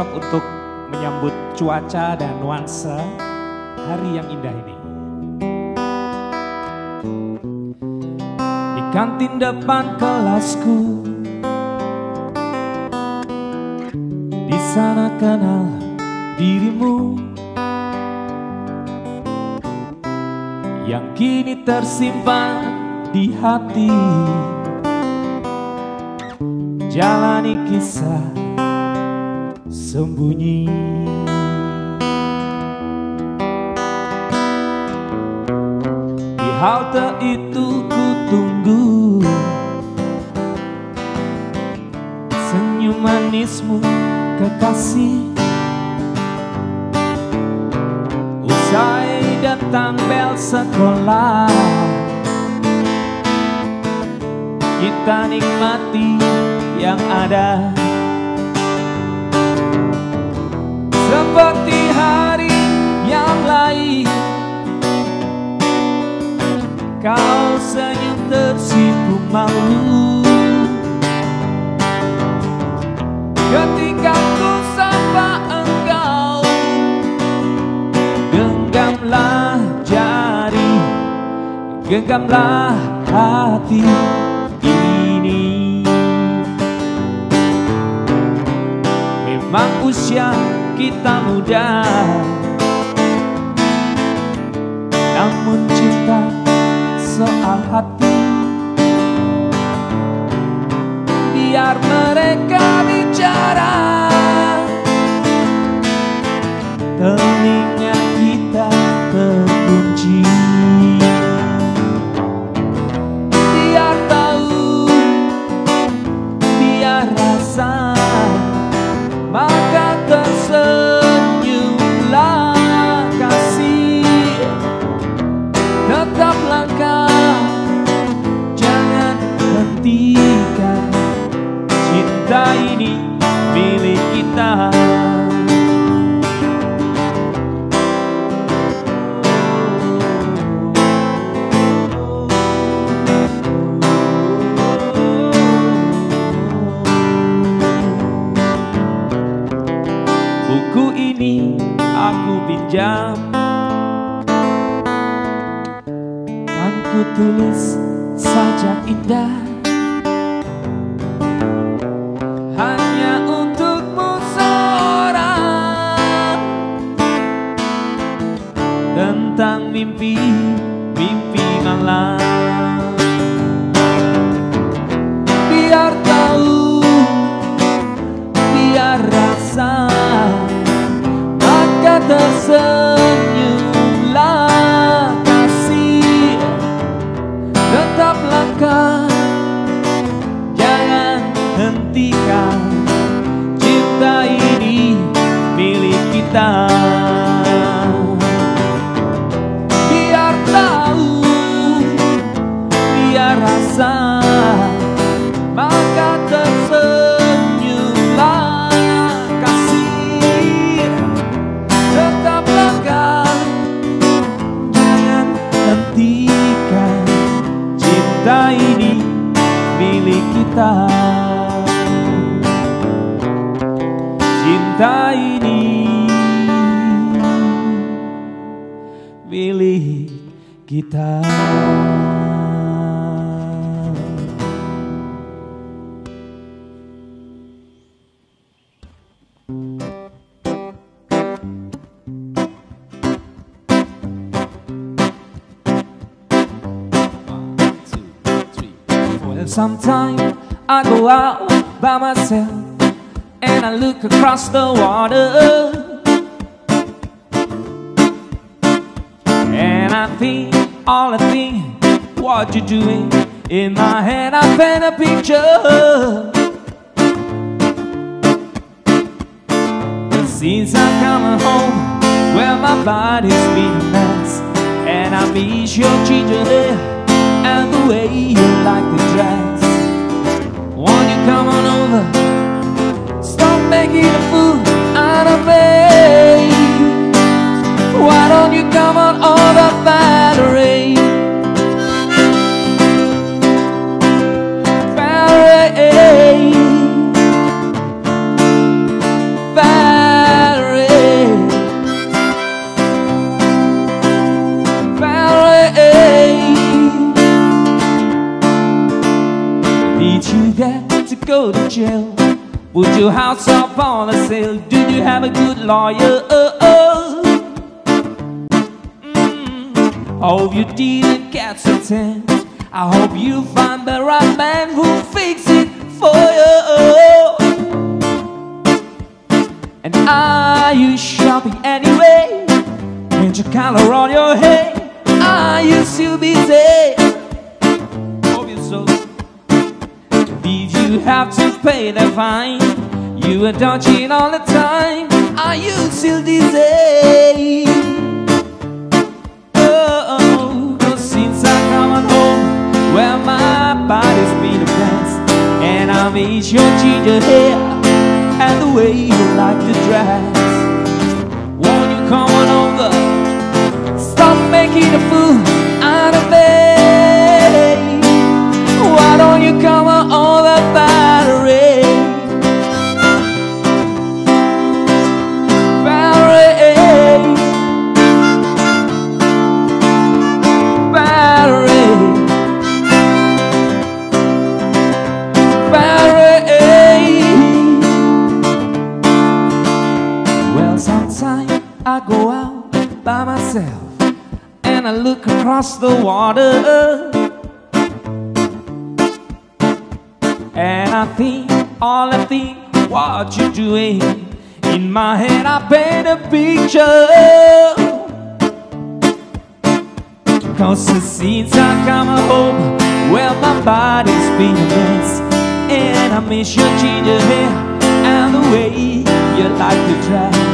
cocok untuk menyambut cuaca dan nuansa hari yang indah ini. Di kantin depan kelasku Di sana kenal dirimu Yang kini tersimpan di hati Jalani kisah sembunyi. Di halte itu ku tunggu. Senyum manismu kekasih. Usai datang bel sekolah. Kita nikmati yang ada Kau senyum tersipu malu. Ketika ku sapa engkau Genggamlah jari Genggamlah hati ini. Memang usia kita muda Namun cinta soal hati Biar mereka bicara Telinga sometimes I go out by myself and I look across the water. And I think, all I think, what you're doing. In my head, I paint a picture. You have to pay the fine? You were dodging all the time. Are you still dizzy? Oh, cause since I come home, well, my body's been mess. And I miss your ginger hair and the way you like to dress. Won't you come on over? Stop making a fool I look across the water and I think, all I think, what you're doing. In my head, I paint a picture. Cause since I come home, well, my body's been a mess. And I miss your ginger hair and the way you like to dress.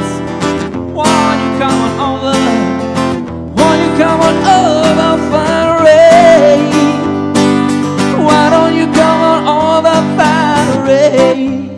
Come on over? Why don't you come on over.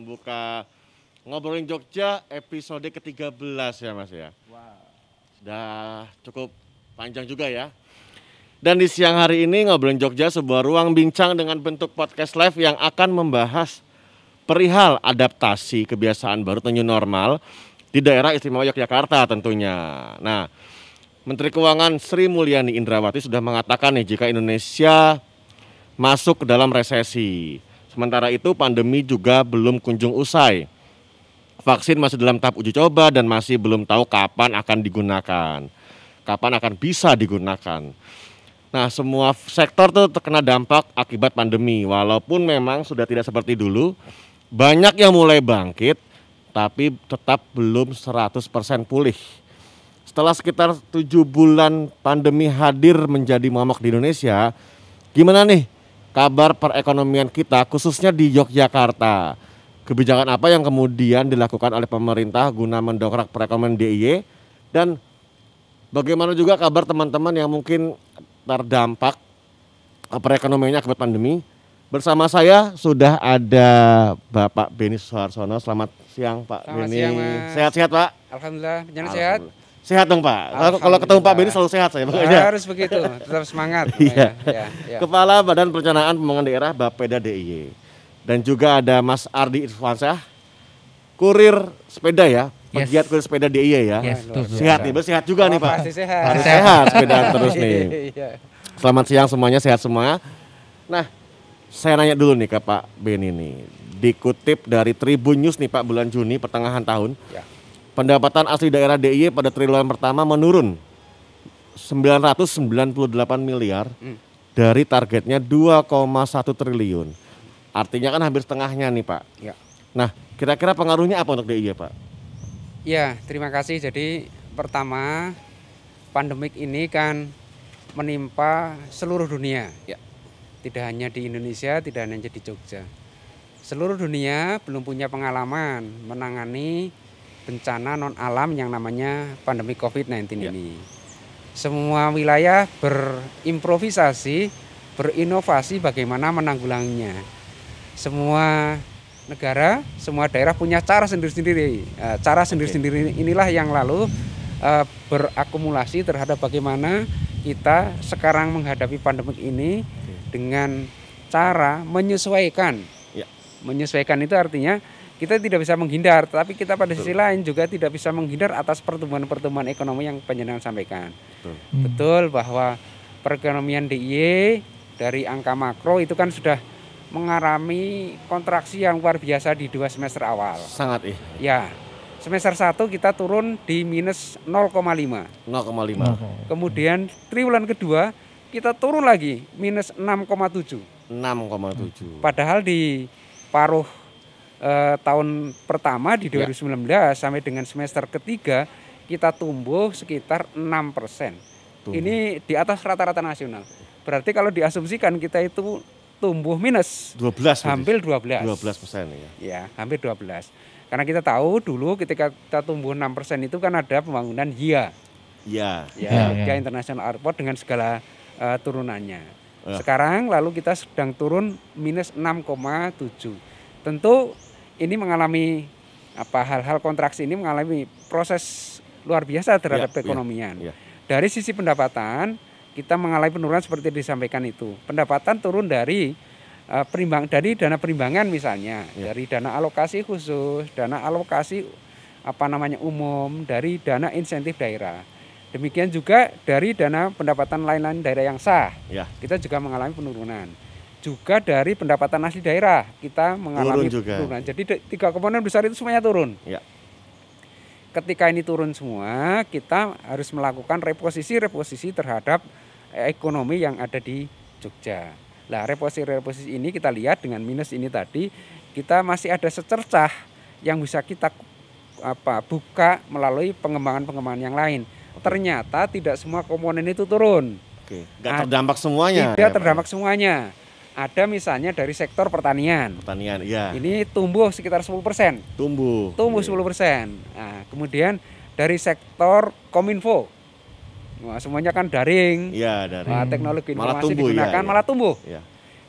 Membuka ngobrolin Jogja episode ke-13 ya Mas ya. Sudah cukup panjang juga ya. Dan di siang hari ini ngobrolin Jogja sebuah ruang bincang dengan bentuk podcast live yang akan membahas perihal adaptasi kebiasaan baru atau new normal di daerah istimewa Yogyakarta tentunya. Nah, Menteri Keuangan Sri Mulyani Indrawati sudah mengatakan nih jika Indonesia masuk ke dalam resesi. Sementara itu pandemi juga belum kunjung usai. Vaksin masih dalam tahap uji coba dan masih belum tahu kapan akan digunakan. Kapan akan bisa digunakan. Nah, semua sektor tuh terkena dampak akibat pandemi. Walaupun memang sudah tidak seperti dulu, banyak yang mulai bangkit tapi tetap belum 100% pulih. Setelah sekitar tujuh bulan pandemi hadir menjadi momok di Indonesia, gimana nih kabar perekonomian kita khususnya di Yogyakarta? Kebijakan apa yang kemudian dilakukan oleh pemerintah guna mendongkrak perekonomian DIY dan bagaimana juga kabar teman-teman yang mungkin terdampak perekonomiannya akibat pandemi? Bersama saya sudah ada Bapak Beni Suharsono. Selamat siang Pak Selamat Beni. siang. Sehat-sehat Pak? Alhamdulillah, penjara sehat. Sehat dong Pak. Kalau- Kalau ketemu Pak Beni selalu sehat saya pokoknya. Harus begitu, tetap semangat. Iya. Ya, ya. Kepala Badan Perencanaan Pembangunan Daerah Bapeda DIY. Dan juga ada Mas Ardi Irfansyah, kurir sepeda ya, Yes. pegiat kurir sepeda DIY ya. Yes. Sehat nih, bersehat juga Oh, nih Pak. Pasti sehat. Harus sehat sepedaan terus nih. Iya. Selamat siang semuanya, sehat semua. Nah, saya nanya dulu nih ke Pak Beni nih. Dikutip dari Tribun News nih Pak bulan Juni pertengahan tahun. Ya. Pendapatan asli daerah DIY pada triwulan pertama menurun 998 miliar Hmm. dari targetnya 2,1 triliun. Artinya kan hampir setengahnya nih Pak. Ya. Nah, kira-kira pengaruhnya apa untuk DIY Pak? Ya, terima kasih. Jadi pertama pandemik ini kan menimpa seluruh dunia. Ya. Tidak hanya di Indonesia, tidak hanya di Jogja. Seluruh dunia belum punya pengalaman menangani bencana non alam yang namanya pandemi COVID-19 Ya. ini. Semua wilayah berimprovisasi, berinovasi bagaimana menanggulanginya. Semua negara, semua daerah punya cara sendiri-sendiri. Eh, Cara sendiri-sendiri inilah yang lalu eh, berakumulasi terhadap bagaimana kita sekarang menghadapi pandemik ini dengan cara menyesuaikan. Ya. Menyesuaikan itu artinya kita tidak bisa menghindar, tapi kita pada sisi lain juga tidak bisa menghindar atas pertumbuhan-pertumbuhan ekonomi yang penjenengan sampaikan. Betul. Betul bahwa perekonomian DIY dari angka makro itu kan sudah mengalami kontraksi yang luar biasa di dua semester awal. Sangat ih. Ya, semester 1 kita turun di minus 0,5. 0,5. Kemudian triwulan kedua kita turun lagi minus 6,7. 6,7. Padahal di paruh eh, tahun pertama di Ya. 2019 sampai dengan semester ketiga kita tumbuh sekitar 6 persen. Tumbuh. Ini di atas rata-rata nasional. Berarti kalau diasumsikan kita itu tumbuh minus 12 berarti. hampir 12. 12 persen ya. Ya, hampir 12. Karena kita tahu dulu ketika kita tumbuh 6 persen itu kan ada pembangunan HIA, Iya. ya, Ya, Jogja ya. International Airport dengan segala eh, turunannya. Ya. Sekarang lalu kita sedang turun minus 6,7. Tentu ini mengalami apa hal-hal kontraksi ini mengalami proses luar biasa terhadap Ya, ya, perekonomian. ya. Dari sisi pendapatan kita mengalami penurunan seperti disampaikan itu. Pendapatan turun dari eh, perimbang dari dana perimbangan misalnya, Ya. dari dana alokasi khusus, dana alokasi apa namanya umum, dari dana insentif daerah. Demikian juga dari dana pendapatan lain-lain daerah yang sah Ya. kita juga mengalami penurunan. Juga dari pendapatan asli daerah kita mengalami Turun juga. penurunan. Jadi tiga komponen besar itu semuanya turun. Ya. Ketika ini turun semua, kita harus melakukan reposisi-reposisi terhadap eh, ekonomi yang ada di Jogja. Nah, reposisi-reposisi ini kita lihat dengan minus ini tadi, kita masih ada secercah yang bisa kita apa buka melalui pengembangan-pengembangan yang lain. Ternyata tidak semua komponen itu turun. Oke. Enggak Ad- terdampak semuanya. Tidak ya, Pak? terdampak semuanya. Ada misalnya dari sektor pertanian. Pertanian, iya. Ini tumbuh sekitar 10%. Tumbuh. Tumbuh Iya. 10%. Nah, kemudian dari sektor kominfo. Wah, semuanya kan daring. Iya, dari. Wah, teknologi Malah informasi tumbuh, ya, digunakan ya. malah tumbuh. Iya.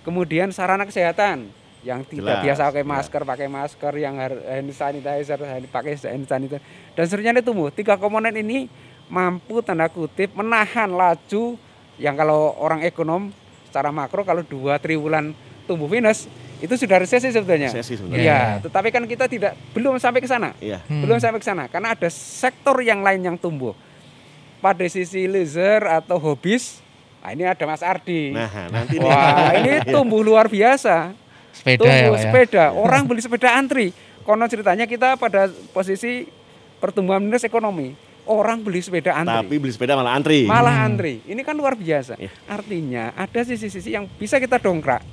Kemudian sarana kesehatan yang tidak Jelas, biasa pakai ya. masker, pakai masker yang hand sanitizer, hand- pakai hand sanitizer dan seterusnya ini tumbuh. Tiga komponen ini mampu tanda kutip menahan laju yang kalau orang ekonom secara makro kalau dua triwulan tumbuh minus itu sudah resesi sebetulnya. Resesi sebenarnya. Iya, Iya. tetapi kan kita tidak belum sampai ke sana. Iya. Hmm. Belum sampai ke sana karena ada sektor yang lain yang tumbuh. Pada sisi leisure atau hobis, nah ini ada Mas Ardi. Nah, nanti nih. Wah, ini tumbuh luar biasa. Sepeda ya, tumbuh Pak ya. sepeda. Orang beli sepeda antri. Konon ceritanya kita pada posisi pertumbuhan minus ekonomi. Orang beli sepeda antri. Tapi beli sepeda malah antri. Malah Hmm. antri. Ini kan luar biasa. Iya. Artinya ada sisi-sisi yang bisa kita dongkrak,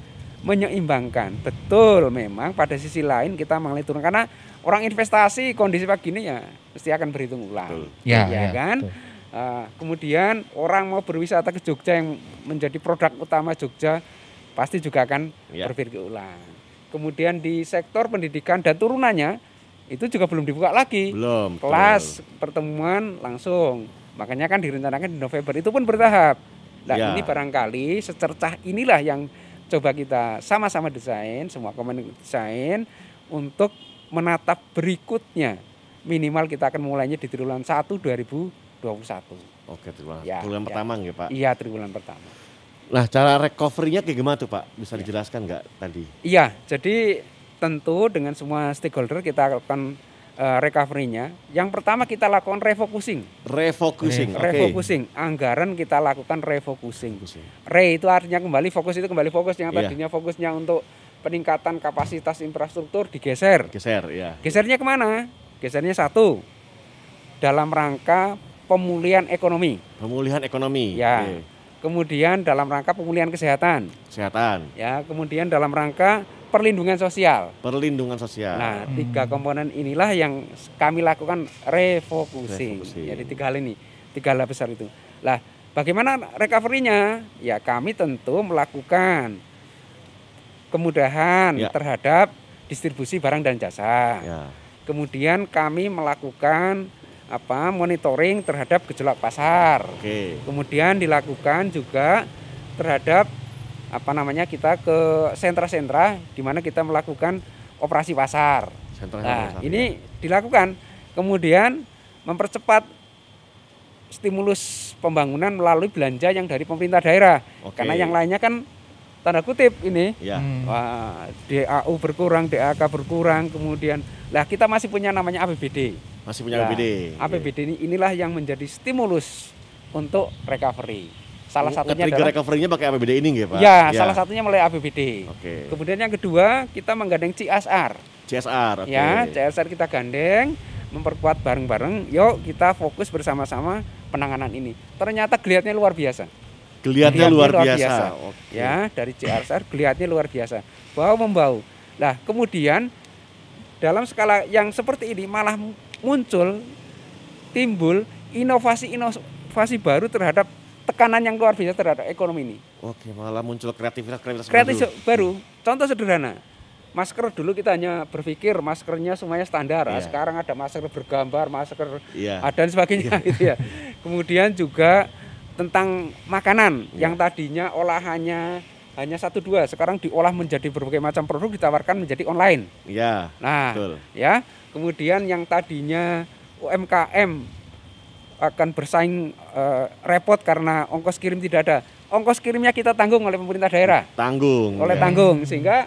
menyeimbangkan. Betul, memang pada sisi lain kita mengalami turun karena orang investasi kondisi begini ya mesti akan berhitung ulang. Ya, Ya ya, kan? betul. Ah, kemudian orang mau berwisata ke Jogja yang menjadi produk utama Jogja pasti juga akan Ya. berpikir ulang. Kemudian di sektor pendidikan dan turunannya itu juga belum dibuka lagi. Belum. betul. Kelas pertemuan langsung. Makanya kan direncanakan di November itu pun bertahap. Nah Ya. ini barangkali secercah inilah yang coba kita sama-sama desain, semua komponen desain untuk menatap berikutnya. Minimal kita akan mulainya di triwulan 1 2021. Oke, triwulan, Ya, triwulan ya. pertama nggih, Pak. Iya triwulan pertama. Nah, cara recovery-nya kayak gimana tuh, Pak? Bisa Ya. dijelaskan nggak tadi? Iya, jadi tentu dengan semua stakeholder kita lakukan eh, recovery-nya. Yang pertama kita lakukan refocusing. Refocusing. Oke. Refocusing, anggaran kita lakukan refocusing. Refocusing. Re itu artinya kembali fokus itu kembali fokus yang Iya. tadinya fokusnya untuk peningkatan kapasitas infrastruktur digeser. Geser, ya. Gesernya ke mana? Gesernya satu dalam rangka pemulihan ekonomi. Pemulihan ekonomi. Ya. Oke. Kemudian dalam rangka pemulihan kesehatan. Kesehatan, Ya, kemudian dalam rangka perlindungan sosial. perlindungan sosial. Nah, tiga komponen inilah yang kami lakukan refocusing. Refocusing. Jadi tiga hal ini, tiga hal besar itu. Lah, bagaimana recovery-nya? Ya kami tentu melakukan kemudahan Ya. terhadap distribusi barang dan jasa. Ya. Kemudian kami melakukan apa monitoring terhadap gejolak pasar. Oke. Kemudian dilakukan juga terhadap apa namanya kita ke sentra-sentra di mana kita melakukan operasi pasar. Sentra Nah, sentra ini dilakukan. Kemudian mempercepat stimulus pembangunan melalui belanja yang dari pemerintah daerah. Oke. Karena yang lainnya kan tanda kutip ini Ya. Hmm. Wah, DAU berkurang, DAK berkurang, kemudian lah kita masih punya namanya APBD. Masih punya Nah, APBD. APBD ini inilah yang menjadi stimulus untuk recovery. Salah satunya adalah recovery-nya pakai APBD ini nggak, Pak? ya, salah satunya melalui APBD. Oke. Kemudian yang kedua kita menggandeng CSR. CSR, oke. Ya, CSR kita gandeng, memperkuat bareng-bareng. Yuk kita fokus bersama-sama penanganan ini. Ternyata geliatnya luar biasa. Geliatnya Geliatnya luar luar biasa. biasa. Oke. ya dari CSR geliatnya luar biasa bau membau nah kemudian dalam skala yang seperti ini malah muncul timbul inovasi inovasi baru terhadap tekanan yang luar biasa terhadap ekonomi ini Oke, malah muncul kreativitas kreativitas kreatif baru. baru contoh sederhana masker dulu kita hanya berpikir maskernya semuanya standar Nah, Iya. sekarang ada masker bergambar masker Iya. ada dan sebagainya gitu ya. Kemudian juga tentang makanan Iya. yang tadinya olahannya hanya satu dua, sekarang diolah menjadi berbagai macam produk ditawarkan menjadi online. Iya. Nah, Betul. ya. Kemudian yang tadinya UMKM akan bersaing eh, repot karena ongkos kirim tidak ada. Ongkos kirimnya kita tanggung oleh pemerintah daerah, Tanggung. oleh ya. tanggung sehingga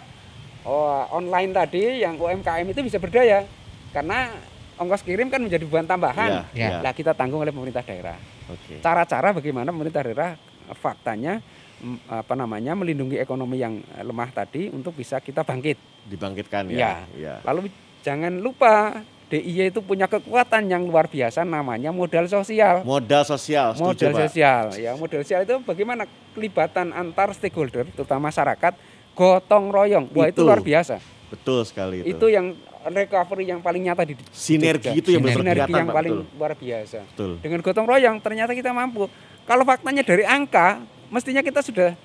oh, online tadi yang UMKM itu bisa berdaya karena ongkos kirim kan menjadi beban tambahan. Iya. iya. Lah kita tanggung oleh pemerintah daerah. Oke. Cara-cara bagaimana pemerintah daerah eh, faktanya mm, apa namanya melindungi ekonomi yang lemah tadi untuk bisa kita bangkit. Dibangkitkan Iya. ya. Iya. Lalu jangan lupa DIY itu punya kekuatan yang luar biasa namanya modal sosial. Modal sosial, setuju, Modal Pak. sosial ya modal sosial itu bagaimana kelibatan antar stakeholder terutama masyarakat gotong royong. Wah itu, Itu. luar biasa. Betul sekali itu. Itu yang recovery yang paling nyata di Sinergi Jogja. itu yang sinergi yang Pak, paling betul. luar biasa. Betul. Dengan gotong royong ternyata kita mampu. Kalau faktanya dari angka, mestinya kita sudah,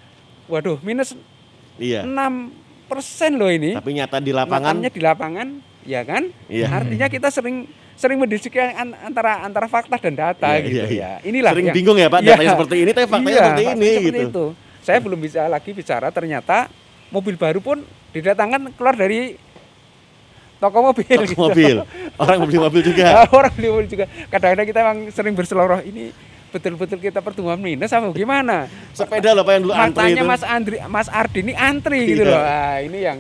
waduh minus Iya. 6 persen loh ini. Tapi nyata di lapangan Nyatanya di lapangan, ya kan? Iya. Artinya kita sering sering mendiskusikan an- antara antara fakta dan data Iya, gitu iya. ya. Inilah Sering yang- bingung ya, Pak, Iya. datanya seperti ini, tapi faktanya Iya, seperti ini, seperti gitu. itu. Saya belum bisa lagi bicara ternyata mobil baru pun didatangkan keluar dari toko mobil. Toko gitu. mobil. Orang beli mobil juga. Ya, orang beli mobil juga. Kadang-kadang kita memang sering berseloroh ini betul-betul kita pertumbuhan minus apa gimana? Sepeda loh Pak yang dulu antri Matanya itu. Mas Andri, Mas Ardi ini antri gitu Iya. loh. Ah, ini yang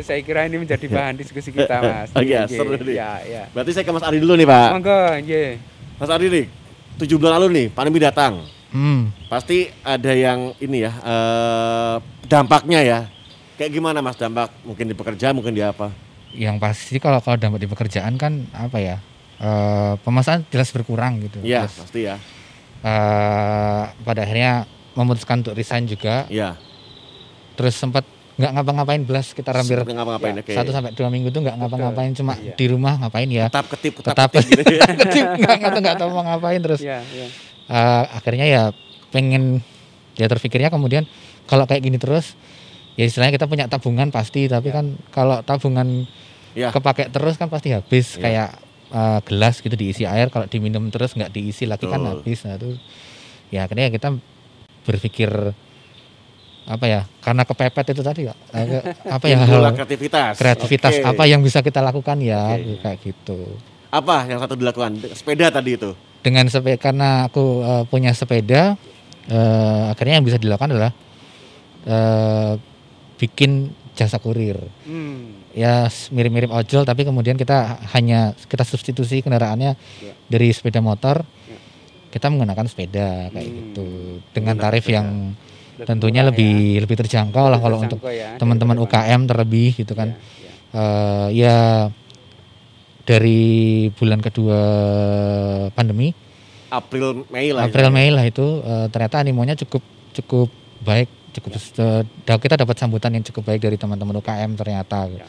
saya kira ini menjadi bahan diskusi kita, Mas. Oh iya, Iya, seru nih. Ya, ya. Berarti saya ke Mas Ari dulu nih Pak. Monggo, nggih. Mas Ari nih, tujuh bulan lalu nih pandemi datang. Hmm. Pasti ada yang ini ya, eh, dampaknya ya. Kayak gimana Mas dampak? Mungkin di pekerjaan, mungkin di apa? Yang pasti kalau kalau dampak di pekerjaan kan apa ya? eh pemasaran jelas berkurang gitu. Iya, Terus, pasti ya. eh, pada akhirnya memutuskan untuk resign juga. Iya. Terus sempat nggak ngapa-ngapain belas kita hampir ngapa-ngapain, Ya, oke. satu sampai dua minggu tuh nggak ngapa-ngapain cuma Iya. di rumah ngapain ya Tetap ketip, tetap, ketip gitu ya. nggak nggak tahu nggak tahu mau ngapain terus Iya, iya. eh, akhirnya ya pengen ya terpikirnya kemudian kalau kayak gini terus ya istilahnya kita punya tabungan pasti tapi Ya. kan kalau tabungan Ya. kepake terus kan pasti habis Ya. kayak eh, gelas gitu diisi air kalau diminum terus nggak diisi lagi kan Betul. habis nah itu ya akhirnya kita berpikir apa ya karena kepepet itu tadi apa ya hal kreativitas. kreativitas Oke. apa yang bisa kita lakukan ya Oke. kayak gitu Apa yang satu dilakukan? Sepeda tadi itu. dengan sepeda karena aku eh, punya sepeda eh, akhirnya yang bisa dilakukan adalah eh, bikin jasa kurir Hmm. ya mirip-mirip ojol tapi kemudian kita hanya kita substitusi kendaraannya Ya. dari sepeda motor Ya. kita menggunakan sepeda kayak Hmm. gitu dengan tarif sepeda. yang tentunya lebih lebih terjangkau ya. lah kalau Terjangkau untuk ya, teman-teman UKM terlebih gitu kan Iya, iya. Eh, ya dari bulan kedua pandemi April, Mei lah. April. Mei lah itu eh, ternyata animonya cukup cukup baik cukup da- kita dapat sambutan yang cukup baik dari teman-teman UKM ternyata Ya.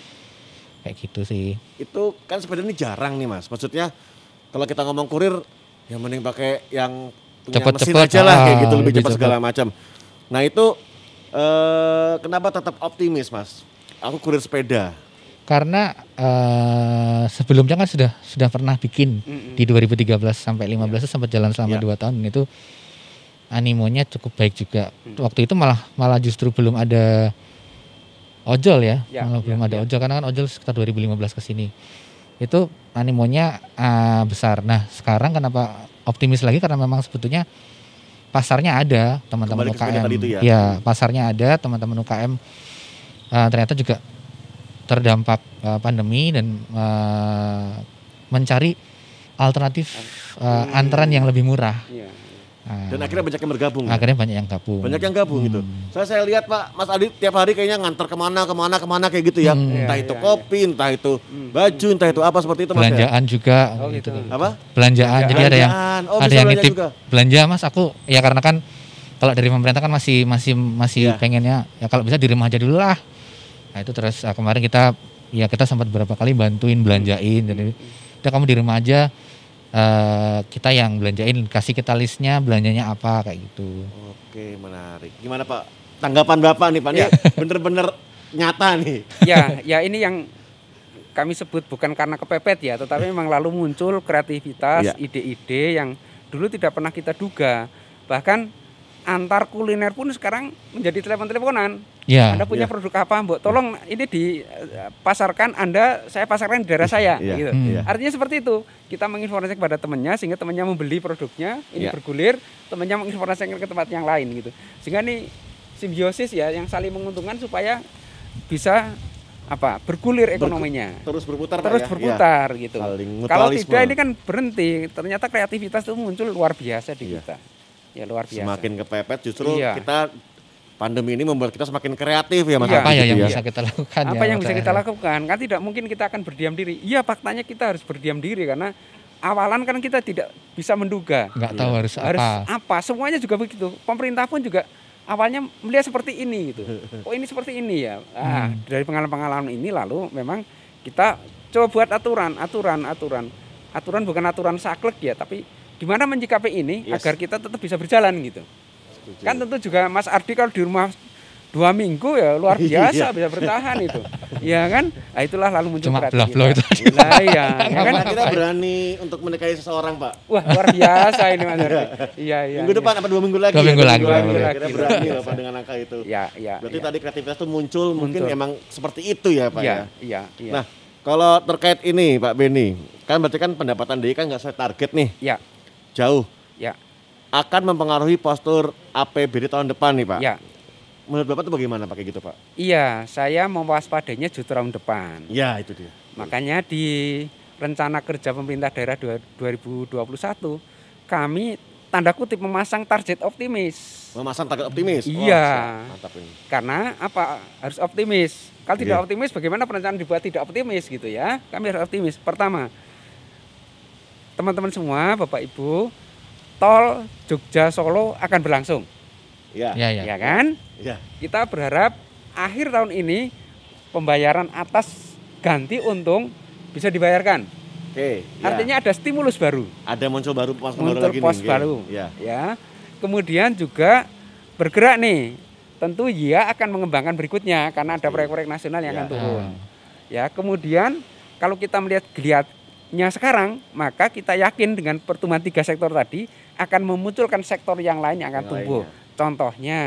kayak gitu sih Itu kan sepeda ini jarang nih Mas. Maksudnya kalau kita ngomong kurir yang mending pakai yang Cepet-cepet, mesin aja lah kayak ah, gitu lebih lebih cepat segala macam. Nah itu eh kenapa tetap optimis mas? Aku kurir sepeda. Karena eh, sebelumnya kan sudah sudah pernah bikin Mm-mm. di 2013 sampai 15 itu sempat jalan selama Iya. dua tahun dan itu animonya cukup baik juga. Hmm. Waktu itu malah malah justru belum ada ojol ya, Ya, malah ya, belum ada ya. ojol karena kan ojol sekitar 2015 ke sini. Itu animonya ah, besar. Nah, sekarang kenapa optimis lagi karena memang sebetulnya pasarnya ada teman-teman ke UKM. tadi itu ya? pasarnya ada teman-teman UKM ah, ternyata juga terdampak ah, pandemi dan ah, mencari alternatif ah, Hmm. yang lebih murah. Iya. Ah, Dan akhirnya banyak yang bergabung. ya? akhirnya banyak yang gabung. Banyak yang gabung gitu. Hmm. Saya saya lihat Pak Mas Adi tiap hari kayaknya nganter ke mana ke mana ke mana kayak gitu ya. Hmm. Entah Iya, itu iya, kopi, entah itu baju, entah itu apa seperti itu Mas. ya? Belanjaan juga Oh, gitu. gitu. Apa? Belanjaan. Jadi ada yang. Oh, ada yang nitip juga. belanja Mas aku ya karena kan kalau dari pemerintah kan masih masih masih Iya. pengennya ya kalau bisa di rumah aja dulu lah. Nah itu terus ah, kemarin kita ya kita sempat beberapa kali bantuin belanjain jadi udah kamu di rumah aja eh, kita yang belanjain kasih kita listnya belanjanya apa kayak gitu. Oke, menarik. Gimana Pak? Tanggapan Bapak nih Pak, ini Ya. bener-bener nyata nih. ya, ya ini yang kami sebut bukan karena kepepet ya, tetapi memang lalu muncul kreativitas, Iya. ide-ide yang dulu tidak pernah kita duga. Bahkan antar kuliner pun sekarang menjadi telepon-teleponan. Ya. Anda punya Iya. produk apa, Mbok? Tolong ini dipasarkan Anda, saya pasarkan di daerah saya. Iya, gitu. Hmm. iya. Artinya seperti itu. Kita menginformasikan kepada temannya sehingga temannya membeli produknya, ini Iya. bergulir, temannya menginformasikan ke tempat yang lain gitu. Sehingga ini simbiosis ya yang saling menguntungkan supaya bisa apa? bergulir ekonominya. Terus berputar Terus ya? berputar gitu. Iya. Saling Kalau tidak ini kan berhenti. Ternyata kreativitas itu muncul luar biasa di Iya. kita. Ya luar biasa. Semakin kepepet justru Iya. kita pandemi ini membuat kita semakin kreatif ya Mas. Iya. Apa ya yang bisa kita lakukan apa ya, yang bisa kita lakukan kan tidak mungkin kita akan berdiam diri iya faktanya kita harus berdiam diri karena awalan kan kita tidak bisa menduga Nggak tahu harus, harus apa. apa semuanya juga begitu pemerintah pun juga awalnya melihat seperti ini gitu oh ini seperti ini ya ah, Hmm. dari pengalaman-pengalaman ini lalu memang kita coba buat aturan aturan aturan aturan bukan aturan saklek ya tapi gimana menyikapi ini Yes. agar kita tetap bisa berjalan gitu Setuju. kan tentu juga Mas Ardi kalau di rumah dua minggu ya luar biasa Iya. bisa bertahan itu ya kan nah, itulah lalu muncul Cuma kreativitas. blah-blah itu lah iya ya kan Karena kita berani untuk menikahi seseorang Pak. wah luar biasa ini Mas Ardi iya iya minggu iya. depan apa dua minggu lagi? Dua ya? minggu lagi, dua minggu ya. lagi. Kita berani loh Pak dengan angka itu. ya ya Berarti ya. tadi kreativitas itu muncul, mungkin Muncul. emang seperti itu ya Pak iya ya. iya iya Nah, kalau terkait ini Pak Beni, kan berarti kan pendapatan DI kan nggak sesuai target nih, ya jauh. ya Akan mempengaruhi postur APBD tahun depan nih Pak. ya Menurut Bapak itu bagaimana pakai gitu Pak? iya saya mewaspadainya justru tahun depan Ya itu dia. makanya di rencana kerja pemerintah daerah dua- 2021 kami tanda kutip memasang target optimis Memasang target optimis. Iya. mantap ini. karena apa harus optimis kalau tidak Iya. optimis bagaimana perencanaan dibuat tidak optimis gitu ya kami harus optimis pertama teman-teman semua bapak ibu tol Jogja Solo akan berlangsung Ya. Ya, ya. ya kan Ya. kita berharap akhir tahun ini pembayaran atas ganti untung bisa dibayarkan Oke. ya. artinya ada stimulus baru ada muncul baru pos baru muncul lagi pos nih. Oke. baru Ya. ya kemudian juga bergerak nih tentu ya akan mengembangkan berikutnya karena ada proyek-proyek nasional yang Ya. akan turun ya kemudian kalau kita melihat geliatnya sekarang maka kita yakin dengan pertumbuhan tiga sektor tadi akan memunculkan sektor yang lain yang akan Yang tumbuh lainnya. contohnya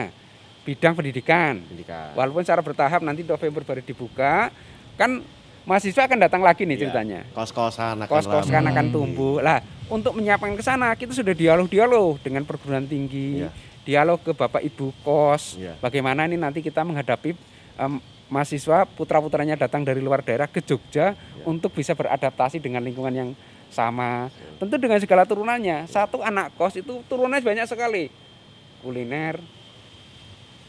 bidang pendidikan Pendidikan. walaupun secara bertahap nanti November baru dibuka kan mahasiswa akan datang lagi nih Iya. ceritanya Kos-kosan akan kos-kos kan ramai. akan tumbuh. Lah, untuk menyiapkan ke sana kita sudah dialog-dialog dengan perguruan tinggi, Iya. dialog ke Bapak Ibu kos. Iya. Bagaimana ini nanti kita menghadapi em, mahasiswa putra-putranya datang dari luar daerah ke Jogja Iya. untuk bisa beradaptasi dengan lingkungan yang sama. Tentu dengan segala turunannya. Satu anak kos itu turunannya banyak sekali. Kuliner,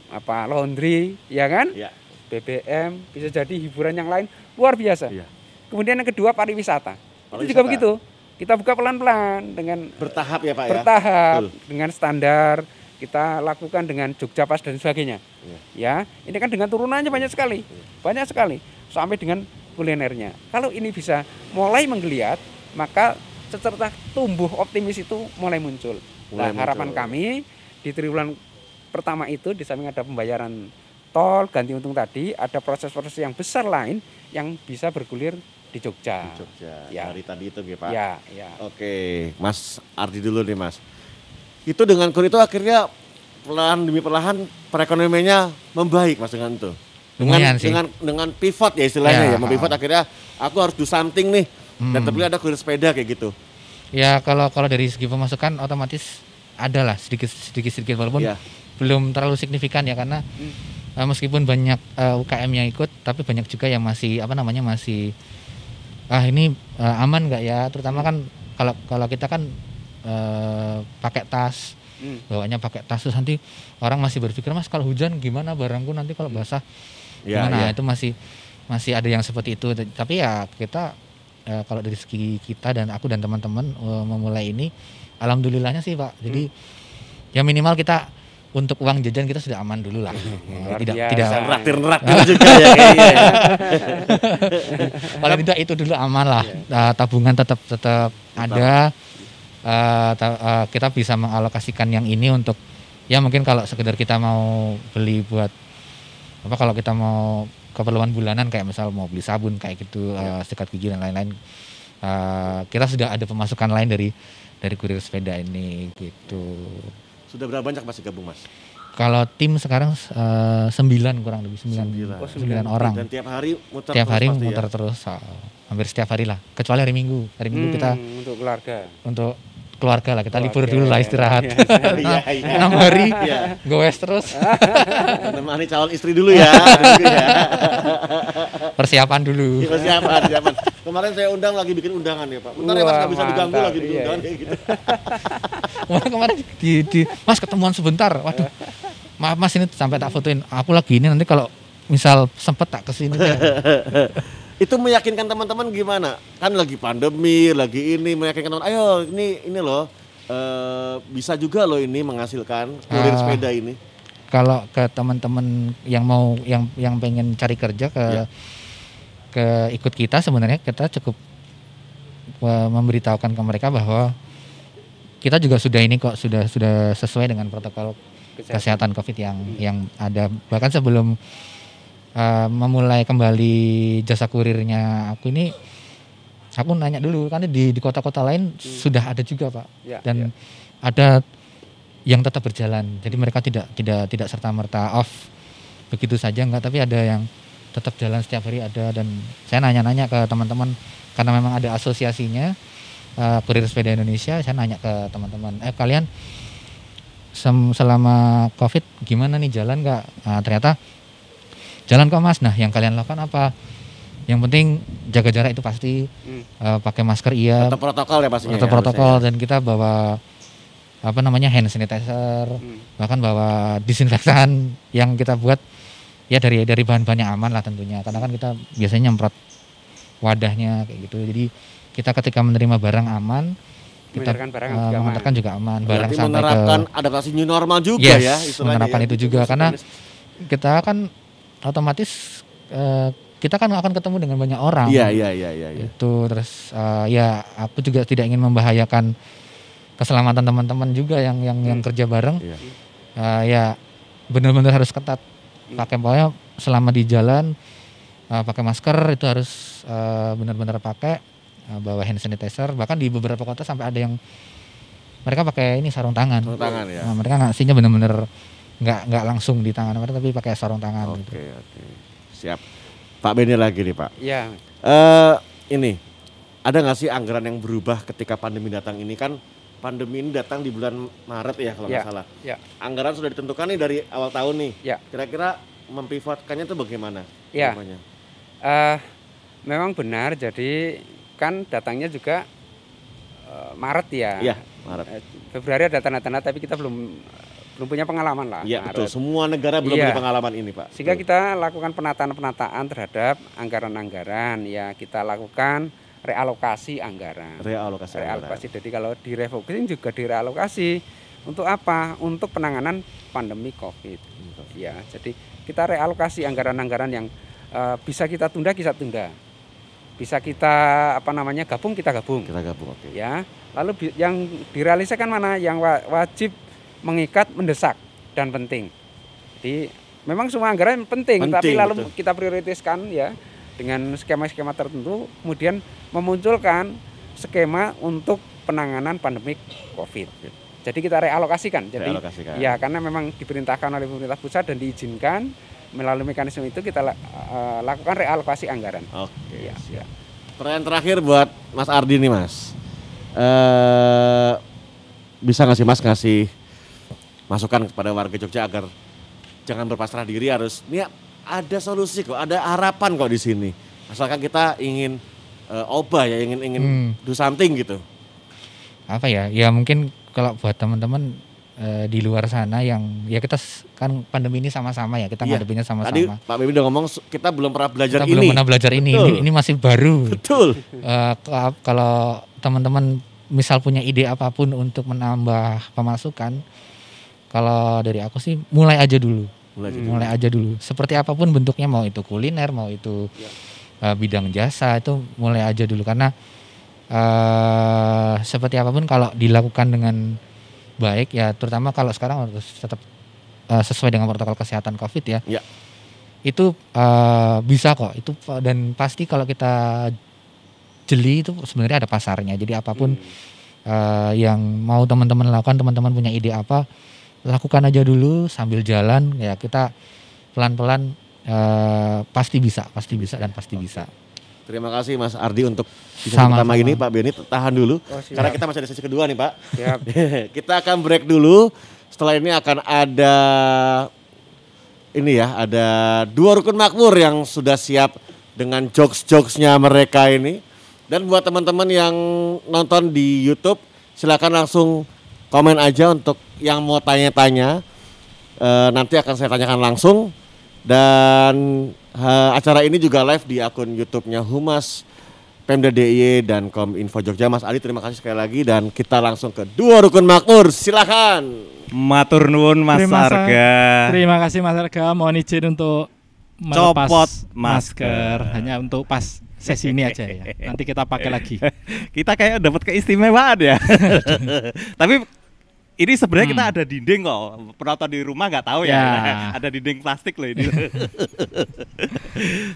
apa laundry, ya kan? Iya. BBM, bisa jadi hiburan yang lain luar biasa. Iya. Kemudian yang kedua pariwisata. Itu Pariwisata. juga begitu. Kita buka pelan-pelan dengan Bertahap ya Pak ya. bertahap, dengan standar kita lakukan dengan Jogja Pas dan sebagainya. Iya. Ya, ini kan dengan turunannya banyak sekali, banyak sekali sampai dengan kulinernya. Kalau ini bisa mulai menggeliat, maka secerca tumbuh optimis itu mulai muncul. Nah, Mulai harapan muncul. kami di triwulan pertama itu di samping ada pembayaran tol ganti untung tadi, ada proses-proses yang besar lain yang bisa bergulir di Jogja. Di Jogja. Ya. Dari tadi itu ya Pak. Ya, ya. Oke, Mas Ardi dulu nih Mas. Itu dengan kur itu akhirnya perlahan demi perlahan perekonomiannya membaik Mas dengan itu. Dengan Lumayan sih. dengan dengan pivot ya istilahnya ya, Ya. mempivot akhirnya aku harus do something nih. Dan Hmm. terpilih ada kurir sepeda kayak gitu. Ya kalau kalau dari segi pemasukan otomatis ada lah sedikit sedikit sedikit walaupun Iya. belum terlalu signifikan ya karena eh, meskipun banyak eh, UKM yang ikut tapi banyak juga yang masih apa namanya masih ah ini eh, aman nggak ya terutama kan kalau kalau kita kan eh, pakai tas. Hmm. bawanya pakai tas. Terus nanti orang masih berpikir mas kalau hujan gimana barangku nanti kalau basah Ya, gimana? ya. itu masih masih ada yang seperti itu. Tapi ya kita eh, kalau dari segi kita dan aku dan teman-teman eh, memulai ini alhamdulillahnya sih pak. Jadi ya minimal kita untuk uang jajan kita sudah aman dulu lah. Luar tidak biasa. tidak Raktir raktir juga ya kayaknya. ya. paling tidak itu dulu aman lah. Eh, tabungan tetap tetap. ada Eh, ta- eh, kita bisa mengalokasikan yang ini untuk ya mungkin kalau sekedar kita mau beli buat apa kalau kita mau keperluan bulanan kayak misal mau beli sabun kayak gitu eh, sikat gigi dan lain-lain eh, kita sudah ada pemasukan lain dari dari kurir sepeda ini gitu Sudah berapa banyak Mas gabung Mas? kalau tim sekarang eh, sembilan kurang lebih sembilan Sembilan. Oh, sembilan orang Dan tiap hari muter tiap terus hari ya? muter terus ah, hampir setiap hari lah kecuali hari minggu hari minggu Hmm, kita untuk keluarga. untuk keluarga lah kita libur dulu lah ya, istirahat ya. Iya, iya. enam hari Iya. goes terus Menemani calon istri dulu ya. Dulu ya. persiapan dulu Persiapan, persiapan. Kemarin saya undang lagi bikin undangan ya Pak. Bentar ya Mas Wah, nggak bisa diganggu lagi bikin Iya, undangan iya. kayak gitu. kemarin kemarin di, di mas ketemuan sebentar waduh maaf mas ini sampai tak fotoin aku lagi ini nanti kalau misal sempet tak ke sini. Itu meyakinkan teman-teman gimana? Kan lagi pandemi, lagi ini meyakinkan teman, ayo ini ini loh eh, bisa juga loh ini menghasilkan kurir Ah. sepeda ini. kalau ke teman-teman yang mau yang yang pengen cari kerja ke Ya. ke ikut kita sebenarnya kita cukup eh, memberitahukan ke mereka bahwa kita juga sudah ini kok sudah sudah sesuai dengan protokol kesehatan COVID yang yang ada bahkan sebelum uh, memulai kembali jasa kurirnya aku ini aku nanya dulu kan di di kota-kota lain sudah ada juga pak. Ya, dan ada yang tetap berjalan. Jadi mereka tidak tidak tidak serta merta off. Begitu saja enggak tapi ada yang tetap jalan setiap hari ada. Dan saya nanya-nanya ke teman-teman karena memang ada asosiasinya uh, kurir sepeda Indonesia saya nanya ke teman-teman eh kalian selama covid gimana nih? Jalan nggak Nah, ternyata jalan kok mas nah yang kalian lakukan apa yang penting jaga jarak itu pasti Hmm. eh, pakai masker iya Tetap protokol ya pastinya. tetap ya, protokol harusnya dan kita bawa apa namanya hand sanitizer Hmm. bahkan bawa disinfektan yang kita buat ya dari dari bahan-bahan yang aman lah tentunya karena kan kita biasanya nyemprot wadahnya kayak gitu jadi kita ketika menerima barang aman kita Mengantarkan barang eh, juga aman. mengantarkan juga aman ya. barang Berarti sampai menerapkan ke adaptasi new normal juga Yes, ya istilahnya menerapkan ya. itu juga, karena kita kan otomatis eh, kita kan akan ketemu dengan banyak orang Iya iya iya iya. iya. itu terus eh, ya aku juga tidak ingin membahayakan keselamatan teman-teman juga yang yang yang kerja bareng Iya. Eh, ya benar-benar harus ketat pakai pokoknya selama di jalan eh, pakai masker itu harus eh, benar-benar pakai eh, bawa hand sanitizer bahkan di beberapa kota sampai ada yang mereka pakai ini sarung tangan Sarung tangan ya. Nah, mereka ngasihnya benar-benar nggak nggak langsung di tangan mereka tapi pakai sarung tangan Oke gitu. oke. Siap. Pak Benny lagi nih Pak. Ya, Eh ini ada nggak sih anggaran yang berubah ketika pandemi datang ini kan pandemi ini datang di bulan Maret ya kalau nggak Ya, salah. ya. Anggaran sudah ditentukan nih dari awal tahun nih. Ya. Kira-kira mempivotkannya itu bagaimana? Ya. Namanya? eh, memang benar. Jadi kan datangnya juga eh, Maret ya. Iya Maret. Eh, Februari ada tanda-tanda tapi kita belum belum punya pengalaman lah. Iya betul. Semua negara belum Iya. punya pengalaman ini Pak. Sehingga Betul. kita lakukan penataan-penataan terhadap anggaran-anggaran ya kita lakukan realokasi anggaran. realokasi. anggaran. Realokasi. Jadi kalau direfocusing juga direalokasi untuk apa? Untuk penanganan pandemi Covid. Ya, jadi kita realokasi anggaran-anggaran yang eh, bisa kita tunda kita tunda. bisa kita apa namanya gabung kita gabung Kita gabung, oke. ya lalu yang direalisasikan mana yang wa- wajib mengikat mendesak dan penting jadi memang semua anggaran penting, tapi Penting, lalu betul. kita prioritaskan ya dengan skema-skema tertentu kemudian memunculkan skema untuk penanganan pandemik covid jadi kita realokasikan jadi Realokasikan. ya karena memang diperintahkan oleh pemerintah pusat dan diizinkan melalui mekanisme itu kita eh, lakukan realokasi anggaran Oke. ya, ya. Pertanyaan terakhir buat Mas Ardi nih Mas. Eh bisa nggak sih Mas ngasih masukan kepada warga Jogja agar jangan berpasrah diri harus ini ada solusi kok, ada harapan kok di sini. Asalkan kita ingin eh, obah ya, ingin ingin Hmm. do something gitu. apa ya ya mungkin kalau buat teman-teman eh, di luar sana yang ya kita kan pandemi ini sama-sama ya kita Iya. ngadepinnya Tadi sama-sama Pak Bibi udah ngomong kita belum pernah belajar kita ini. belum pernah belajar ini Betul. ini, ini masih baru Betul. Ka- kalau teman-teman misal punya ide apa pun untuk menambah pemasukan kalau dari aku sih mulai aja dulu Mulai Hmm. jadi. mulai aja dulu seperti apa pun bentuknya mau itu kuliner mau itu Ya. eh, bidang jasa itu mulai aja dulu karena eh seperti apa pun kalau dilakukan dengan baik ya terutama kalau sekarang harus tetap eh, sesuai dengan protokol kesehatan covid ya Ya. itu eh, bisa kok itu dan pasti kalau kita jeli itu sebenarnya ada pasarnya jadi apa pun eh, yang mau teman-teman lakukan teman-teman punya ide apa lakukan aja dulu sambil jalan ya kita pelan-pelan eh, pasti bisa pasti bisa dan pasti bisa Terima kasih Mas Ardi untuk sesi Sama-sama. pertama ini Pak Beni tahan dulu Oh, siap. karena kita masih ada sesi kedua nih Pak. Siap. kita akan break dulu. Setelah ini akan ada ini ya, ada dua rukun makmur yang sudah siap dengan jokes-jokesnya mereka ini. Dan buat teman-teman yang nonton di YouTube, silakan langsung komen aja untuk yang mau tanya-tanya. Eh, nanti akan saya tanyakan langsung. Dan eh, acara ini juga live di akun YouTube-nya Humas Pemda DIY dan Kominfo Jogja. Mas Ali terima kasih sekali lagi dan kita langsung ke dua rukun makmur. Silakan. Matur nuwun Mas Terima kasih. Arga. Terima kasih Mas Arga. Mohon izin untuk melepas Copot masker. masker. hanya untuk pas sesi ini aja ya. Nanti kita pakai lagi. Kita kayak dapat keistimewaan ya. Tapi ini sebenarnya kita Hmm. ada dinding kok. Penonton di rumah nggak tahu ya. Ya. ada dinding plastik loh ini.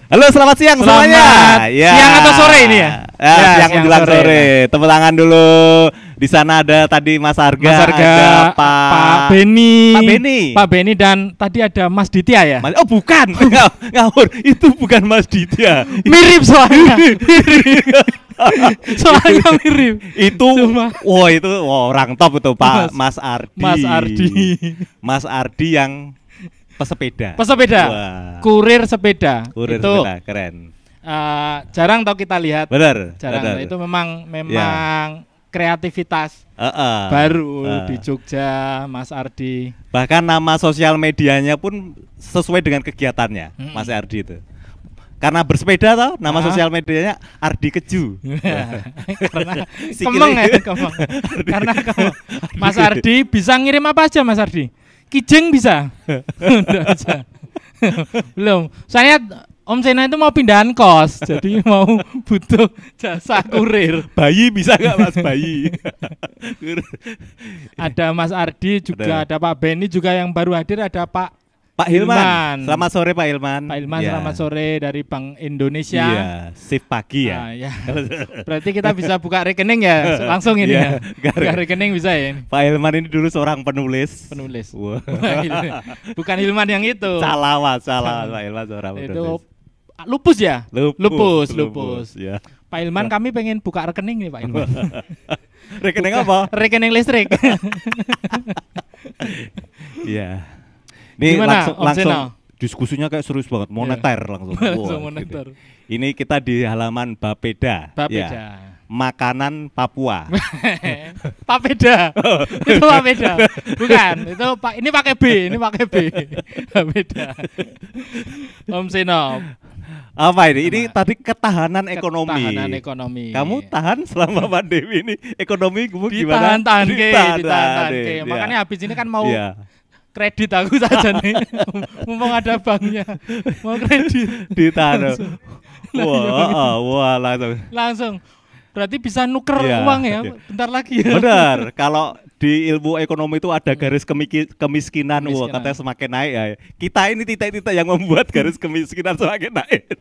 Halo, selamat siang Selamat semuanya. Ya. siang atau sore ini ya? Ya, Ya, siang siang menjelang sore. sore. Tepuk tangan dulu. Di sana ada tadi Mas Arga, Mas Arga, ada Pak, Pak Beni, Pak Beni. Pak Beni dan tadi ada Mas Ditya ya. Mas- Oh bukan, Ngawur. ngawur. Itu bukan Mas Ditya. Mirip soalnya. mirip. soalnya mirip. itu Cuma- wah itu wah, orang top itu Pak Mas- Mas Ardi Mas Ardi. Mas Ardi yang pesepeda Pesepeda. Wah. Kurir sepeda. kurir itu sepeda keren eh, jarang tau kita lihat. bener Jarang. bener. Itu memang memang kreativitas Heeh. baru Ah. di Jogja, Mas Ardi. bahkan nama sosial medianya pun sesuai dengan kegiatannya Mm-mm. Mas Ardi itu karena bersepeda tau nama Ah. sosial medianya Ardi Keju Karena kemeng ya, kemeng. Karena kemeng. Mas Ardi bisa ngirim apa aja Mas Ardi? Nggak bisa. Belum. Saya Om Sena itu mau pindahan kos, jadi mau butuh jasa kurir. bayi bisa nggak Mas bayi Ada Mas Ardi juga, ada Pak Beni juga yang baru hadir, ada Pak Pak Hilman. Hilman. selamat sore Pak Hilman Pak Ilman Ya. selamat sore dari Bank Indonesia. iya shift pagi ya Ah, ya. Berarti kita bisa buka rekening ya langsung ini Iya, ya. gar- Buka rekening bisa ya ini. Pak Hilman ini dulu seorang penulis. Penulis. Wah. Bukan Hilman yang itu. Salah mas, salah Pak Hilman seorang itu penulis. Lupus ya? Lupus, lupus, lupus. Ya. Pak Hilman kami pengen buka rekening nih Pak Hilman. Rekening apa? rekening listrik. Iya. Ini Gimana, langsung, langsung diskusinya kayak serius banget, moneter langsung. Langsung Wah, moneter. gitu. Ini kita di halaman Bapeda. Bapeda. Ya. Makanan Papua. Papeda. itu Papeda. Bukan, itu Pak ini pakai B, ini pakai B. Papeda. Om Seno. Apa ini? Ini tadi ketahanan ekonomi. Ketahanan ekonomi. Kamu tahan selama pandemi ini ekonomi kamu gimana? ditahan-tahan ke, Ditahan-tahan, ditahan-tahan ke. iya. Makanya habis ini kan mau Iya. kredit aku saja nih. Mumpung ada banknya. Mau kredit. ditahan. Wah, wah langsung. Langsung. Berarti bisa nuker Iya. uang ya bentar lagi ya. Benar, kalau di ilmu ekonomi itu ada garis kemiki- kemiskinan, wah Kemiskinan. katanya semakin naik ya. Kita ini titik-titik yang membuat garis kemiskinan semakin naik.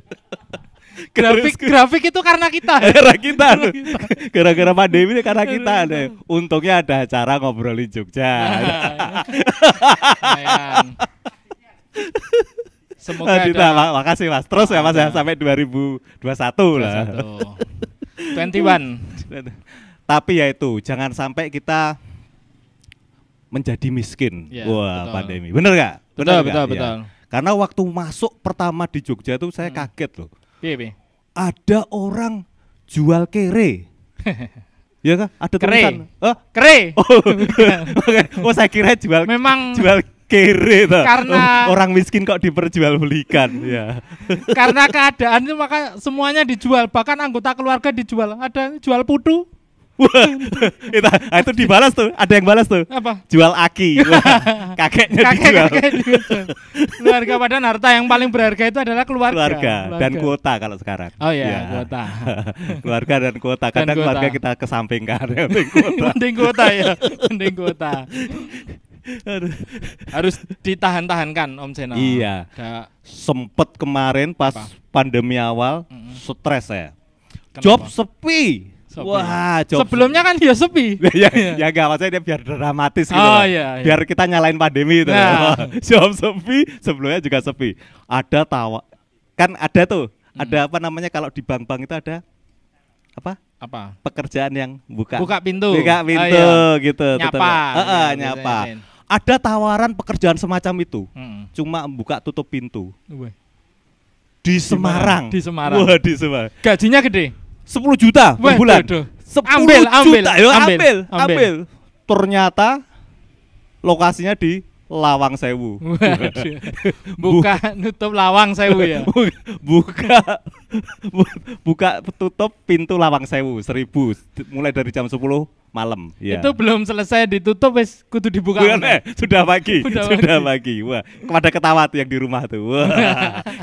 Grafik grafik itu karena kita. Gara kita, gara-gara pandemi ini karena kita. nih. Untungnya ada acara ngobrolin Jogja. Lumayan. Semoga Ah, Dita, ada mak- makasih mas. Terus ya mas ya sampai 2021 lah. 21. Tapi ya itu jangan sampai kita menjadi miskin. Ya, Wah betul. pandemi, bener? Betul, Bener betul? Ya. betul. Karena waktu masuk pertama di Jogja itu saya kaget loh. Ada orang jual kere. ya kan? Ada Kere? tulisan. Oh, Kere. oh, oh saya kira jual Memang jual kere tuh. Karena- orang miskin kok diperjualbelikan ya. karena keadaan itu maka semuanya dijual, bahkan anggota keluarga dijual. Ada jual putu. Itu, ah, itu dibalas tuh, ada yang balas tuh. Apa? Jual aki. Wah, kakeknya dijual. Kakek-kakek dijual. Keluarga padahal harta yang paling berharga itu adalah keluarga. keluarga dan Keluarga. kuota kalau sekarang. Oh iya, Ya. kuota. keluarga dan kuota. Kadang kuota. keluarga kita kesampingkan. penting kuota. Penting kuota ya, penting kuota. Harus ditahan-tahankan Om Seno. Iya. Ada- Sempet kemarin pas Apa? pandemi awal Mm-mm. stres saya. Kenapa? Job sepi. Sepi. Wah, job Sebelumnya kan dia sepi. ya, ya enggak maksudnya dia biar dramatis gitu Oh, loh. iya, iya. Biar kita nyalain pandemi itu. Nah. Job sepi, sebelumnya juga sepi. Ada tawa kan ada tuh, Hmm. ada apa namanya kalau di bank-bank itu ada apa? Apa? Pekerjaan yang buka Buka pintu. Buka Oh, pintu iya. gitu. Nyapa. Heeh, Ya, nyapa. Ada tawaran pekerjaan semacam itu. Mm. Cuma buka tutup pintu Wih. di? Semarang. Di Semarang. Wah, di Semarang. Gajinya gede. 10 juta per bulan. 10 Ambil, juta. Ambil, ambil, ambil. ambil. Ternyata lokasinya di Lawang Sewu. Waduh. Buka nutup lawang sewu ya. buka bu- buka tutup pintu Lawang Sewu 1000 mulai dari jam 10 malam. Ya. Itu belum selesai ditutup wis kudu dibuka. Bukan, eh, sudah pagi, Sudah sudah, pagi. Wah, kepada ketawa tuh yang di rumah tuh. Wah,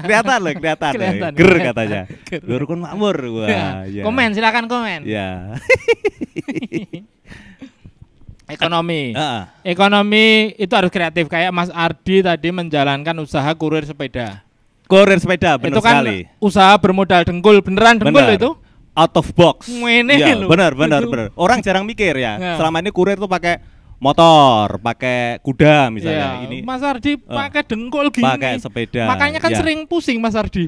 kelihatan loh, kelihatan. loh. Kelihatan. Ger katanya. Ger. Ger rukun makmur. Wah, ya. Komen silakan komen. Ya. Ekonomi. Heeh. Ekonomi itu harus kreatif kayak Mas Ardi tadi menjalankan usaha kurir sepeda. Kurir sepeda benar itu kan sekali. usaha bermodal dengkul, beneran dengkul Benar. itu? Out of box. Iya, loh. benar, benar, Itu. benar. Orang jarang mikir ya. Ya. Selama ini kurir tuh pakai motor, pakai kuda misalnya. Iya, Ini Mas Ardi pakai dengkul gini. pakai sepeda. Makanya kan Ya. sering pusing Mas Ardi.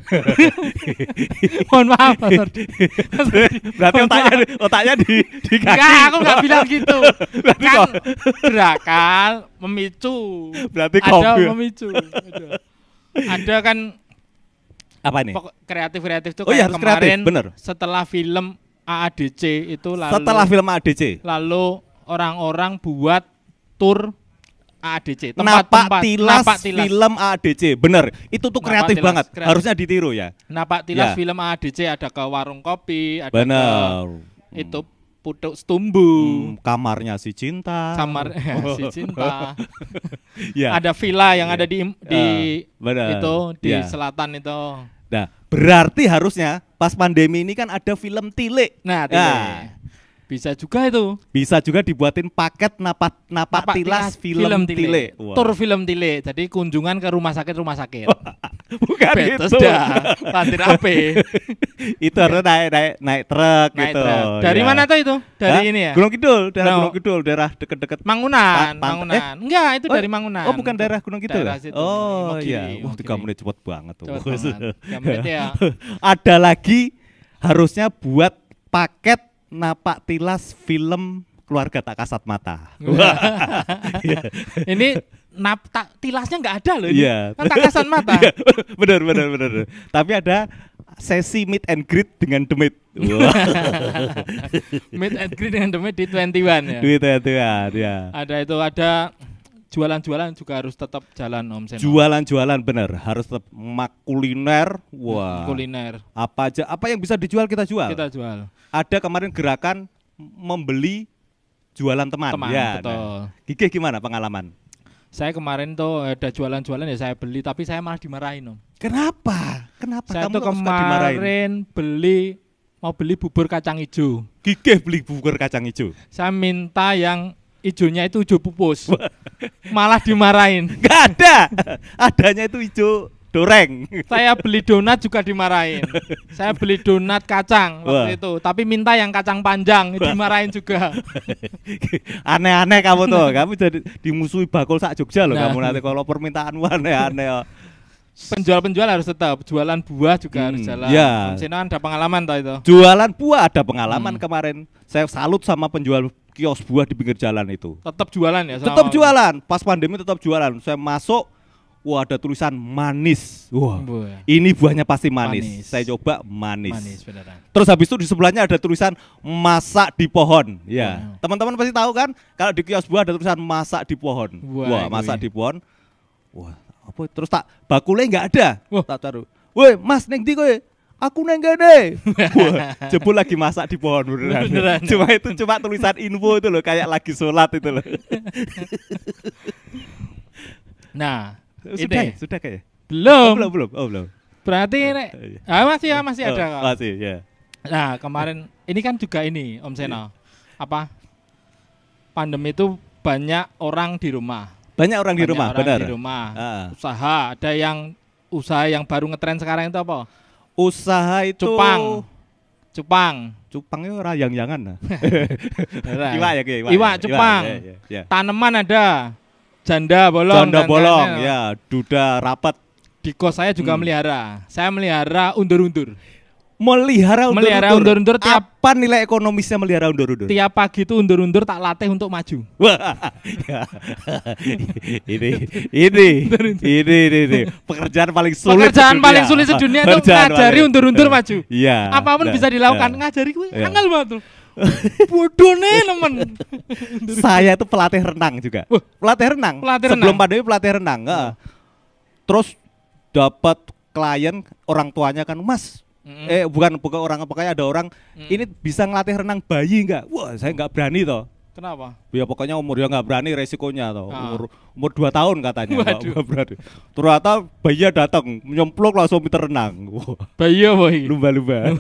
Mohon maaf Mas Ardi. Mas Ardi. Berarti Mohon otaknya maaf. otaknya di di kaki. Enggak, aku enggak bilang gitu. Berarti kan gerakan memicu. Berarti ada kopi. memicu. Ada. Ada kan Apa nih? pokok kreatif-kreatif tuh Oh iya, kayak harus kreatif, kemarin bener. setelah film AADC itu lalu Setelah film ADC. lalu orang-orang buat tur AADC Napak tilas, napak tilas. film ADC, bener. Itu tuh Napak kreatif tilas, banget. kreatif. Harusnya ditiru ya. napak tilas Ya. film AADC ada ke warung kopi ada Bener. ke itu putuk setumbu Hmm, kamarnya si cinta. kamar si cinta Ya. ada villa yang ada di di Ah, benar. itu di Ya. selatan itu Nah, berarti harusnya pas pandemi ini kan ada film Tile. nah, Nah, Tile. Bisa juga itu bisa juga dibuatin paket napak napak, Napak tilas, film, Tile. Wah. tur film tile jadi kunjungan ke rumah sakit rumah sakit Bukan Betes itu. dah Lantir ape itu harus naik naik naik truk Naik gitu. truk. Dari ya. mana tuh itu? Dari Hah? ini ya? Gunung Kidul, daerah No. Gunung Kidul, daerah deket-deket Mangunan, Pa- pantai- Mangunan. Enggak, itu Oh, dari Mangunan. Oh, bukan daerah Gunung Kidul. Daerah ya? situ, Oh, iya. Wah, tiga menit cepet banget tuh. Cepet banget. Ya. Ada lagi harusnya buat paket napak tilas film keluarga tak kasat mata. ini nap ta- tilasnya nggak ada loh ini. Iya. Kan tak kasat mata. Iya, benar benar benar. Tapi ada sesi meet and greet dengan demit. Meet and greet dengan demit di 21 ya. ya Tuhan, ya. Ada itu ada jualan-jualan juga harus tetap jalan Om Seno. Jualan-jualan bener harus tetap mak kuliner. Wah. kuliner Apa aja apa yang bisa dijual kita jual. kita jual. Ada kemarin gerakan membeli jualan teman. Teman, ya, betul. nah. Gigih gimana pengalaman? Saya kemarin tuh ada jualan-jualan ya saya beli tapi saya malah dimarahin Om. Kenapa? Kenapa Saya kamu tuh kemarin beli mau beli bubur kacang hijau. Gigih beli bubur kacang hijau. Saya minta yang hijaunya itu hijau pupus. Malah dimarahin. Gak ada. Adanya itu hijau doreng. Saya beli donat juga dimarahin. Saya beli donat kacang Wah. waktu itu, tapi minta yang kacang panjang, dimarahin juga. Aneh-aneh kamu tuh. Kamu jadi dimusuhi bakul sak Jogja loh Nah. kamu nanti kalau permintaanmu aneh-aneh. oh. Penjual-penjual harus tetap, jualan buah juga harus Hmm, jalan. ya. Ada pengalaman toh itu. Jualan buah ada pengalaman Hmm. kemarin. Saya salut sama penjual kios buah di pinggir jalan itu. Tetap jualan ya. Tetap jualan. Pas pandemi tetap jualan. Saya masuk, wah ada tulisan manis. Wah. Buah. Ini buahnya pasti manis. Manis. Saya coba manis. Manis beneran. Terus habis itu di sebelahnya ada tulisan masak di pohon. Ya. Teman-teman pasti tahu kan kalau di kios buah ada tulisan masak di pohon. Wah, Wah, masak ya. di pohon. Wah, apa terus tak bakulnya nggak ada. Wah. Tak taruh. Woi, Mas neng di kowe. Aku neng gede. Wah, jebul lagi masak di pohon beneran. Beneran. Cuma itu cuma tulisan info itu loh kayak lagi sholat itu loh. Nah, sudah ini? Sudah kayak. belum. belum, belum. Oh, belum. Berarti nek, ah, masih ya masih ada. Oh, kok. Masih, ya. Nah, kemarin ini kan juga ini Om Seno. Apa? Pandemi itu banyak orang di rumah. Banyak orang di Banyak rumah, orang benar. Di rumah. Ah. Usaha, ada yang usaha yang baru ngetren sekarang itu apa? Usaha itu Cupang. Cupang. Cupang itu orang yang jangan nah. Iwak ya, Ki, Iwak, cupang. ya, ya, ya. Tanaman ada. Janda bolong. Janda bolong, ya, duda rapat. Di kos saya juga Hmm. melihara. Saya melihara undur-undur. Melihara undur-undur. Melihara undur-undur tiap- Apa nilai ekonomisnya melihara undur-undur? Tiap pagi itu undur-undur tak latih untuk maju. Wah, ini, ini, ini, ini, ini, pekerjaan paling sulit. Pekerjaan paling sulit sedunia itu ngajari undur-undur maju. Iya. Apa pun nah, bisa dilakukan. ya. Ngajari gue Iya. angel banget tuh. Bodoh nih temen. Saya itu pelatih renang juga. Pelatih renang. Pelatih Sebelum renang. pandemi pelatih renang. Terus dapat klien orang tuanya kan, Mas. Mm-mm. Eh bukan bukan orang pokoknya ada orang Mm. ini bisa ngelatih renang bayi nggak? Wah saya nggak berani toh. Kenapa? Ya pokoknya umur ya nggak berani resikonya toh. Ah. Umur umur 2 tahun katanya nggak berani. Ternyata bayinya datang nyemplung langsung pinter renang. Bayi boy. lumba-lumba.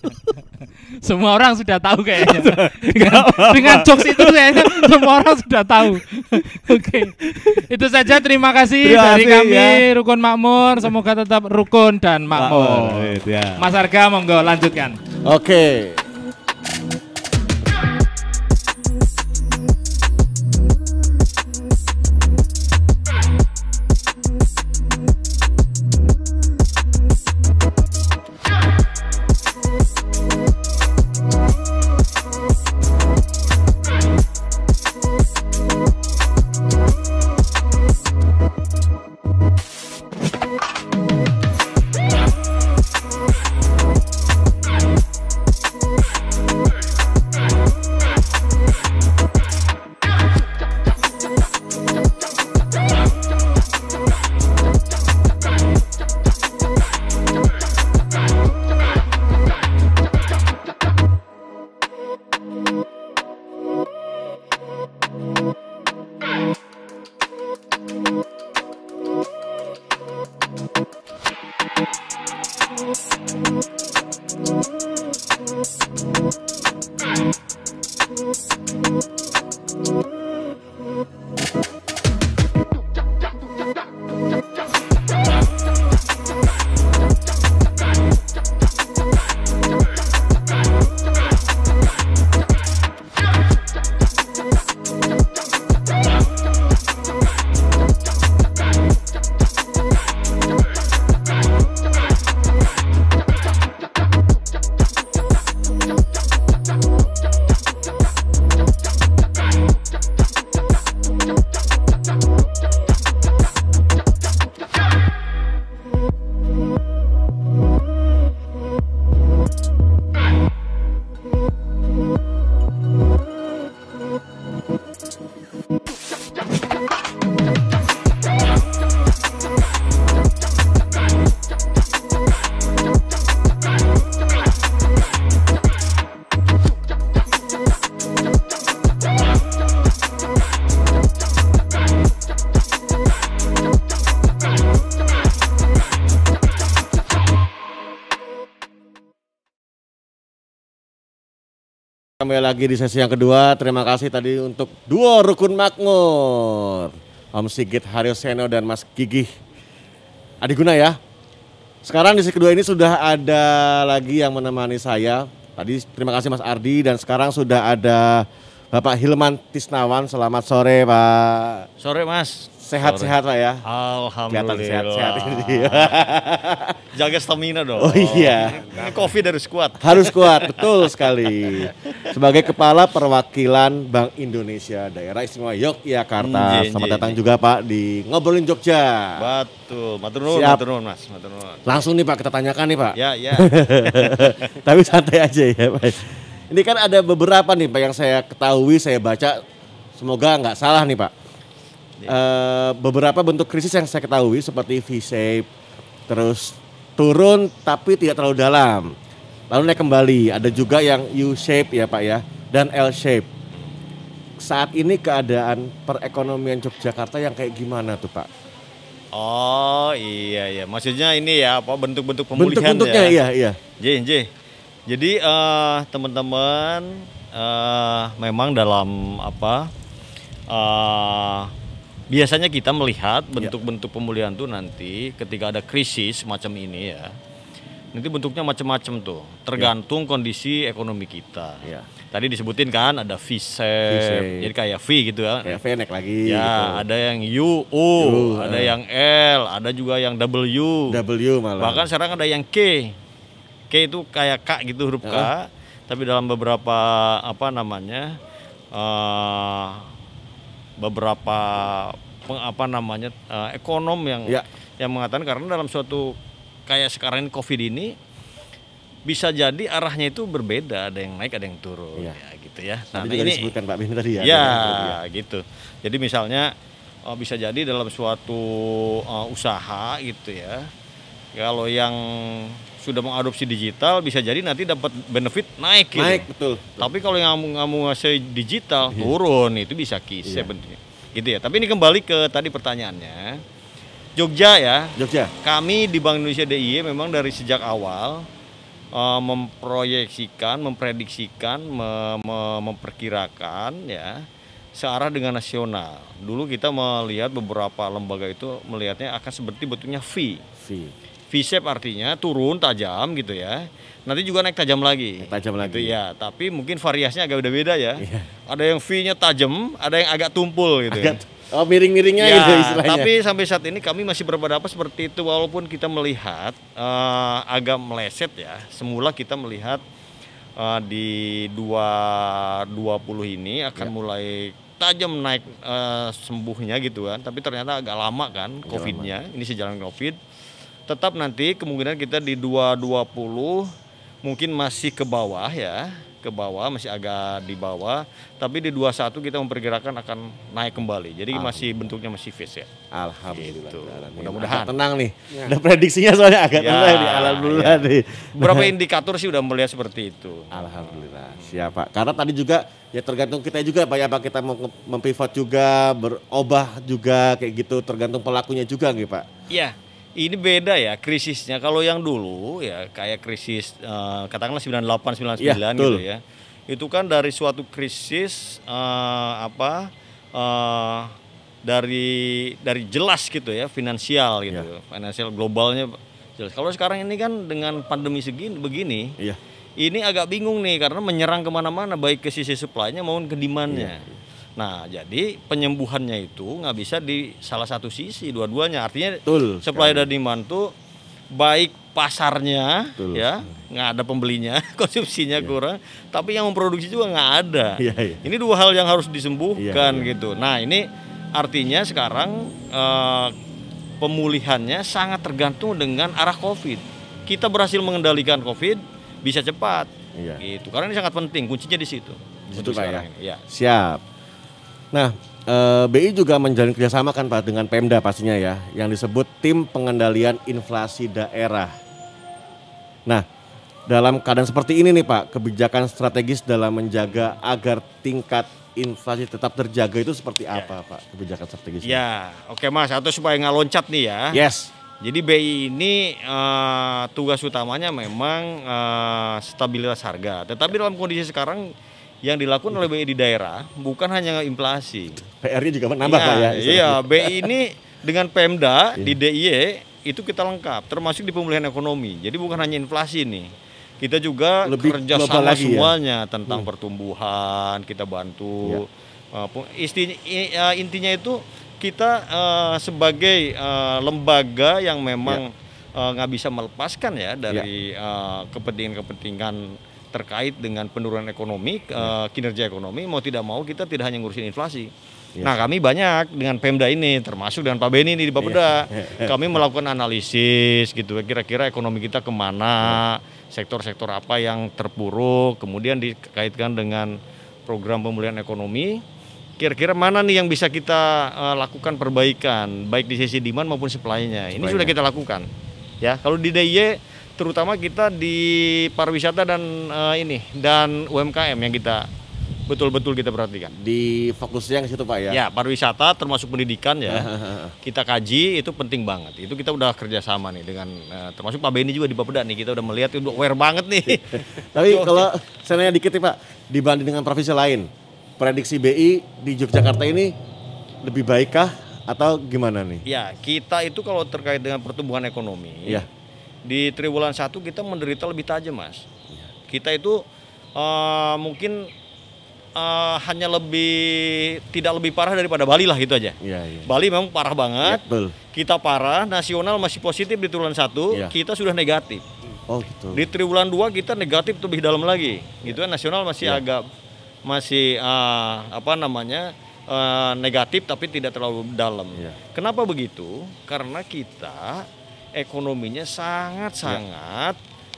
Semua orang sudah tahu kayaknya. dengan, dengan jokes itu kayaknya semua orang sudah tahu. Oke. Itu saja terima kasih Terima dari kasih, kami ya. Rukun Makmur. Semoga tetap rukun dan makmur. Makmur, ya. Mas Arga monggo lanjutkan. Oke. Kembali lagi di sesi yang kedua. Terima kasih tadi untuk duo Rukun Makmur. Om Sigit Haryoseno dan Mas Gigih Adiguna ya. Sekarang di sesi kedua ini sudah ada lagi yang menemani saya. Tadi terima kasih Mas Ardi dan sekarang sudah ada Bapak Hilman Tisnawan. Selamat sore Pak. Sore Mas. Sehat-sehat Pak ya. Alhamdulillah. Kelihatan sehat-sehat ini. Jaga stamina dong. Oh iya. Ini Covid harus kuat. Harus kuat, betul sekali. Sebagai Kepala Perwakilan Bank Indonesia Daerah Istimewa Yogyakarta. Hmm, iya, Selamat datang juga Pak di Ngobrolin Jogja. Betul. Matur nuwun, matur nuwun Mas. Matur nuwun. Langsung nih Pak kita tanyakan nih Pak. Ya, ya. Tapi santai aja ya Pak. Ini kan ada beberapa nih Pak yang saya ketahui, saya baca. Semoga nggak salah nih Pak. Eh, beberapa bentuk krisis yang saya ketahui seperti V-shape, terus turun tapi tidak terlalu dalam. Lalu naik kembali. Ada juga yang U-shape ya Pak ya, dan L-shape. Saat ini keadaan perekonomian Yogyakarta yang kayak gimana tuh Pak? Oh iya iya. Maksudnya ini ya apa bentuk-bentuk pemulihan Bentuk-bentuknya ya. iya iya. J, J. Jadi eh, teman-teman eh, memang dalam apa eh, biasanya kita melihat bentuk-bentuk pemulihan tuh nanti ketika ada krisis semacam ini ya. Nanti bentuknya macam-macam tuh, tergantung kondisi ekonomi kita. Iya. Tadi disebutin kan ada V-shape, V-shape. jadi kayak V gitu ya. Kayak V naik lagi Ya, gitu. ada yang U, U, U, ada eh. yang L, ada juga yang W. W malah. Bahkan sekarang ada yang K. K itu kayak K gitu huruf K, tapi dalam beberapa apa namanya eh beberapa apa namanya eh, ekonom yang Ya. yang mengatakan karena dalam suatu kayak sekarang ini Covid ini bisa jadi arahnya itu berbeda, ada yang naik, ada yang turun, Iya. ya gitu ya. Tadi juga disebutkan Pak Bin tadi ya. Ya, Iya. gitu. Jadi misalnya uh, bisa jadi dalam suatu uh, usaha gitu ya. Kalau yang sudah mengadopsi digital bisa jadi nanti dapat benefit naik gitu. Naik betul. Tapi kalau yang kamu ngasih digital turun itu bisa kise Iya. bentuknya. Gitu ya. Tapi ini kembali ke tadi pertanyaannya. Jogja ya, Jogja. kami di Bank Indonesia DIY memang dari sejak awal eh, memproyeksikan, memprediksikan, me- me- memperkirakan ya searah dengan nasional. Dulu kita melihat beberapa lembaga itu melihatnya akan seperti bentuknya V. V. V-shape artinya turun tajam gitu ya. Nanti juga naik tajam lagi. Naik tajam lagi. Gitu ya. Tapi mungkin variasinya agak beda-beda ya. Iya. Ada yang V-nya tajam, ada yang agak tumpul gitu ya. Agak oh miring-miringnya Ya, gitu istilahnya. tapi sampai saat ini kami masih berpendapat seperti itu walaupun kita melihat eh, agak meleset ya. Semula kita melihat eh, di 220 ini akan Ya. mulai tajam naik eh, sembuhnya gitu kan. Tapi ternyata agak lama kan Covid-nya. Ini sejalan Covid. Tetap nanti kemungkinan kita di 220 mungkin masih ke bawah ya ke bawah masih agak di bawah tapi di 21 kita memperkirakan akan naik kembali jadi masih bentuknya masih V ya Alhamdulillah. Gitu. Mudah-mudahan. Tenang nih. Ada prediksinya soalnya agak Ya, tenang nih. Alhamdulillah ya. nih. beberapa indikator sih udah melihat seperti itu Alhamdulillah. Siap Pak. Karena tadi juga ya tergantung kita juga Pak ya Pak kita mau mempivot juga, berubah juga kayak gitu tergantung pelakunya juga gitu Pak. ya ini beda ya krisisnya kalau yang dulu ya kayak krisis eh, katakanlah 98 99 Iya, gitu betul. ya itu kan dari suatu krisis eh, apa eh, dari dari jelas gitu ya finansial gitu Iya. finansial globalnya jelas kalau sekarang ini kan dengan pandemi segini begini Iya. ini agak bingung nih karena menyerang ke mana-mana baik ke sisi supply-nya maupun ke demand-nya. Iya, Nah, jadi penyembuhannya itu nggak bisa di salah satu sisi, dua-duanya. Artinya Betul. supply dan demand tuh baik pasarnya Betul. ya nggak ada pembelinya, konsumsinya kurang, tapi yang memproduksi juga nggak ada. Iya, iya. Ini dua hal yang harus disembuhkan Iya, iya. gitu. Nah, ini artinya sekarang eh, pemulihannya sangat tergantung dengan arah Covid. Kita berhasil mengendalikan Covid bisa cepat. Iya. Gitu. Karena ini sangat penting, kuncinya di situ. Di situ, Pak, sekarang ya? ya. Siap. Nah, eh, BI juga menjalin kerjasama kan Pak dengan Pemda pastinya ya, yang disebut Tim Pengendalian Inflasi Daerah. Nah, dalam keadaan seperti ini nih Pak, kebijakan strategis dalam menjaga agar tingkat inflasi tetap terjaga itu seperti apa Pak kebijakan strategis? Ya, oke Mas, atau supaya nggak loncat nih ya. Yes. Jadi BI ini eh, tugas utamanya memang eh, stabilitas harga. Tetapi dalam kondisi sekarang yang dilakukan oleh BI di daerah bukan hanya inflasi. PR-nya juga menambah Iya, Pak ya. Iya, BI ini dengan Pemda Iya. di DIY itu kita lengkap, termasuk di pemulihan ekonomi. Jadi bukan hanya inflasi nih. Kita juga Lebih kerja sama lagi ya? semuanya tentang pertumbuhan, kita bantu. Uh, i- uh, intinya itu kita uh, sebagai uh, lembaga yang memang uh, nggak bisa melepaskan ya dari uh, kepentingan-kepentingan terkait dengan penurunan ekonomi, uh, kinerja ekonomi, mau tidak mau kita tidak hanya ngurusin inflasi. Nah kami banyak dengan Pemda ini, termasuk dengan Pak Beni ini di Bapeda, kami melakukan analisis gitu, kira-kira ekonomi kita ke mana, sektor-sektor apa yang terpuruk, kemudian dikaitkan dengan program pemulihan ekonomi, kira-kira mana nih yang bisa kita eh, lakukan perbaikan, baik di sisi demand maupun supply-nya. Ini sudah kita lakukan. Ya, kalau di DIY terutama kita di pariwisata dan eh, ini dan UMKM yang kita betul-betul kita perhatikan. Di fokusnya ke situ Pak ya. Ya, pariwisata termasuk pendidikan ya. kita kaji itu penting banget. Itu kita udah kerjasama nih dengan eh, termasuk Pak Beni juga di Bapeda nih. Kita udah melihat udah aware banget nih. Tapi kalau saya nanya dikit nih Pak, dibanding dengan provinsi lain, prediksi BI di Yogyakarta ini lebih baikkah atau gimana nih? ya, kita itu kalau terkait dengan pertumbuhan ekonomi, Iya. Di triwulan satu kita menderita lebih tajam, Mas. Kita itu eh, mungkin eh, hanya lebih tidak lebih parah daripada Bali lah gitu aja. Iya, iya. Bali memang parah banget. Iya, betul. Kita parah, nasional masih positif di triwulan satu, Iya. kita sudah negatif. Oh gitu. Di triwulan 2 kita negatif lebih dalam lagi. Gitu kan nasional masih Iya. agak masih eh, apa namanya? eh, negatif tapi tidak terlalu dalam. Iya. Kenapa begitu? Karena kita ekonominya sangat-sangat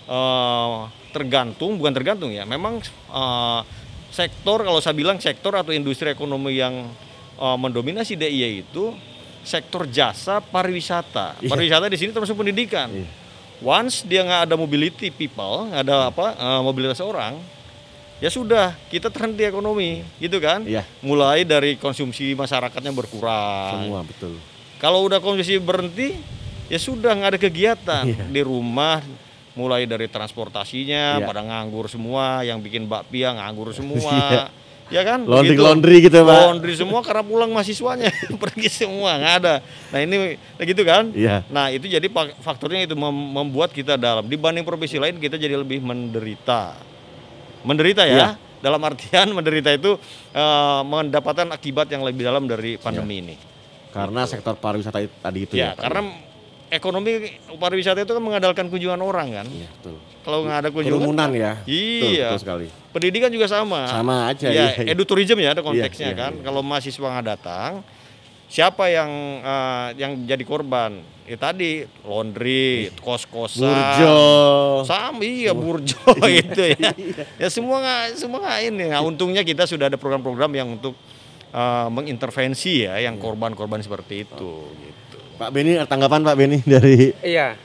eh, tergantung, bukan tergantung ya. Memang eh, sektor kalau saya bilang sektor atau industri ekonomi yang eh, mendominasi DIY itu sektor jasa pariwisata. Iya. Pariwisata di sini termasuk pendidikan. Iya. Once dia nggak ada mobility people, nggak ada apa eh, mobilitas orang, ya sudah kita terhenti ekonomi, gitu kan? Iya. Mulai dari konsumsi masyarakatnya berkurang. Semua betul. Kalau udah konsumsi berhenti, ya sudah nggak ada kegiatan Iya. di rumah. Mulai dari transportasinya, Iya. pada nganggur semua, yang bikin bakpia nganggur Iya. semua, ya kan? Laundry Begitu. laundry gitu Pak. Laundry semua karena pulang mahasiswanya pergi semua nggak ada. Nah ini gitu kan? Iya. Nah itu jadi faktornya itu mem- membuat kita dalam dibanding provinsi lain kita jadi lebih menderita. Menderita ya. Iya. Dalam artian menderita itu eh, mendapatkan akibat yang lebih dalam dari pandemi ini. Karena sektor pariwisata tadi itu Ya, ya. Pak. karena ekonomi pariwisata itu kan mengandalkan kunjungan orang kan. Iya, betul. Kalau nggak ada kunjungan, Kerumunan ya. Iya. Betul, betul sekali. pendidikan juga sama. Sama aja, Ya, iya, iya. edutourism ya ada konteksnya Iya, iya, kan. iya. Kalau mahasiswa nggak datang, siapa yang eh, yang jadi korban? Ya tadi laundry, kos-kosan. Burjo. Sama iya burjo itu ya. Ya semua nggak semua nggak ini. Nah, untungnya kita sudah ada program-program yang untuk eh, mengintervensi ya yang korban-korban seperti itu gitu. Pak Beni, tanggapan Pak Beni dari Iya,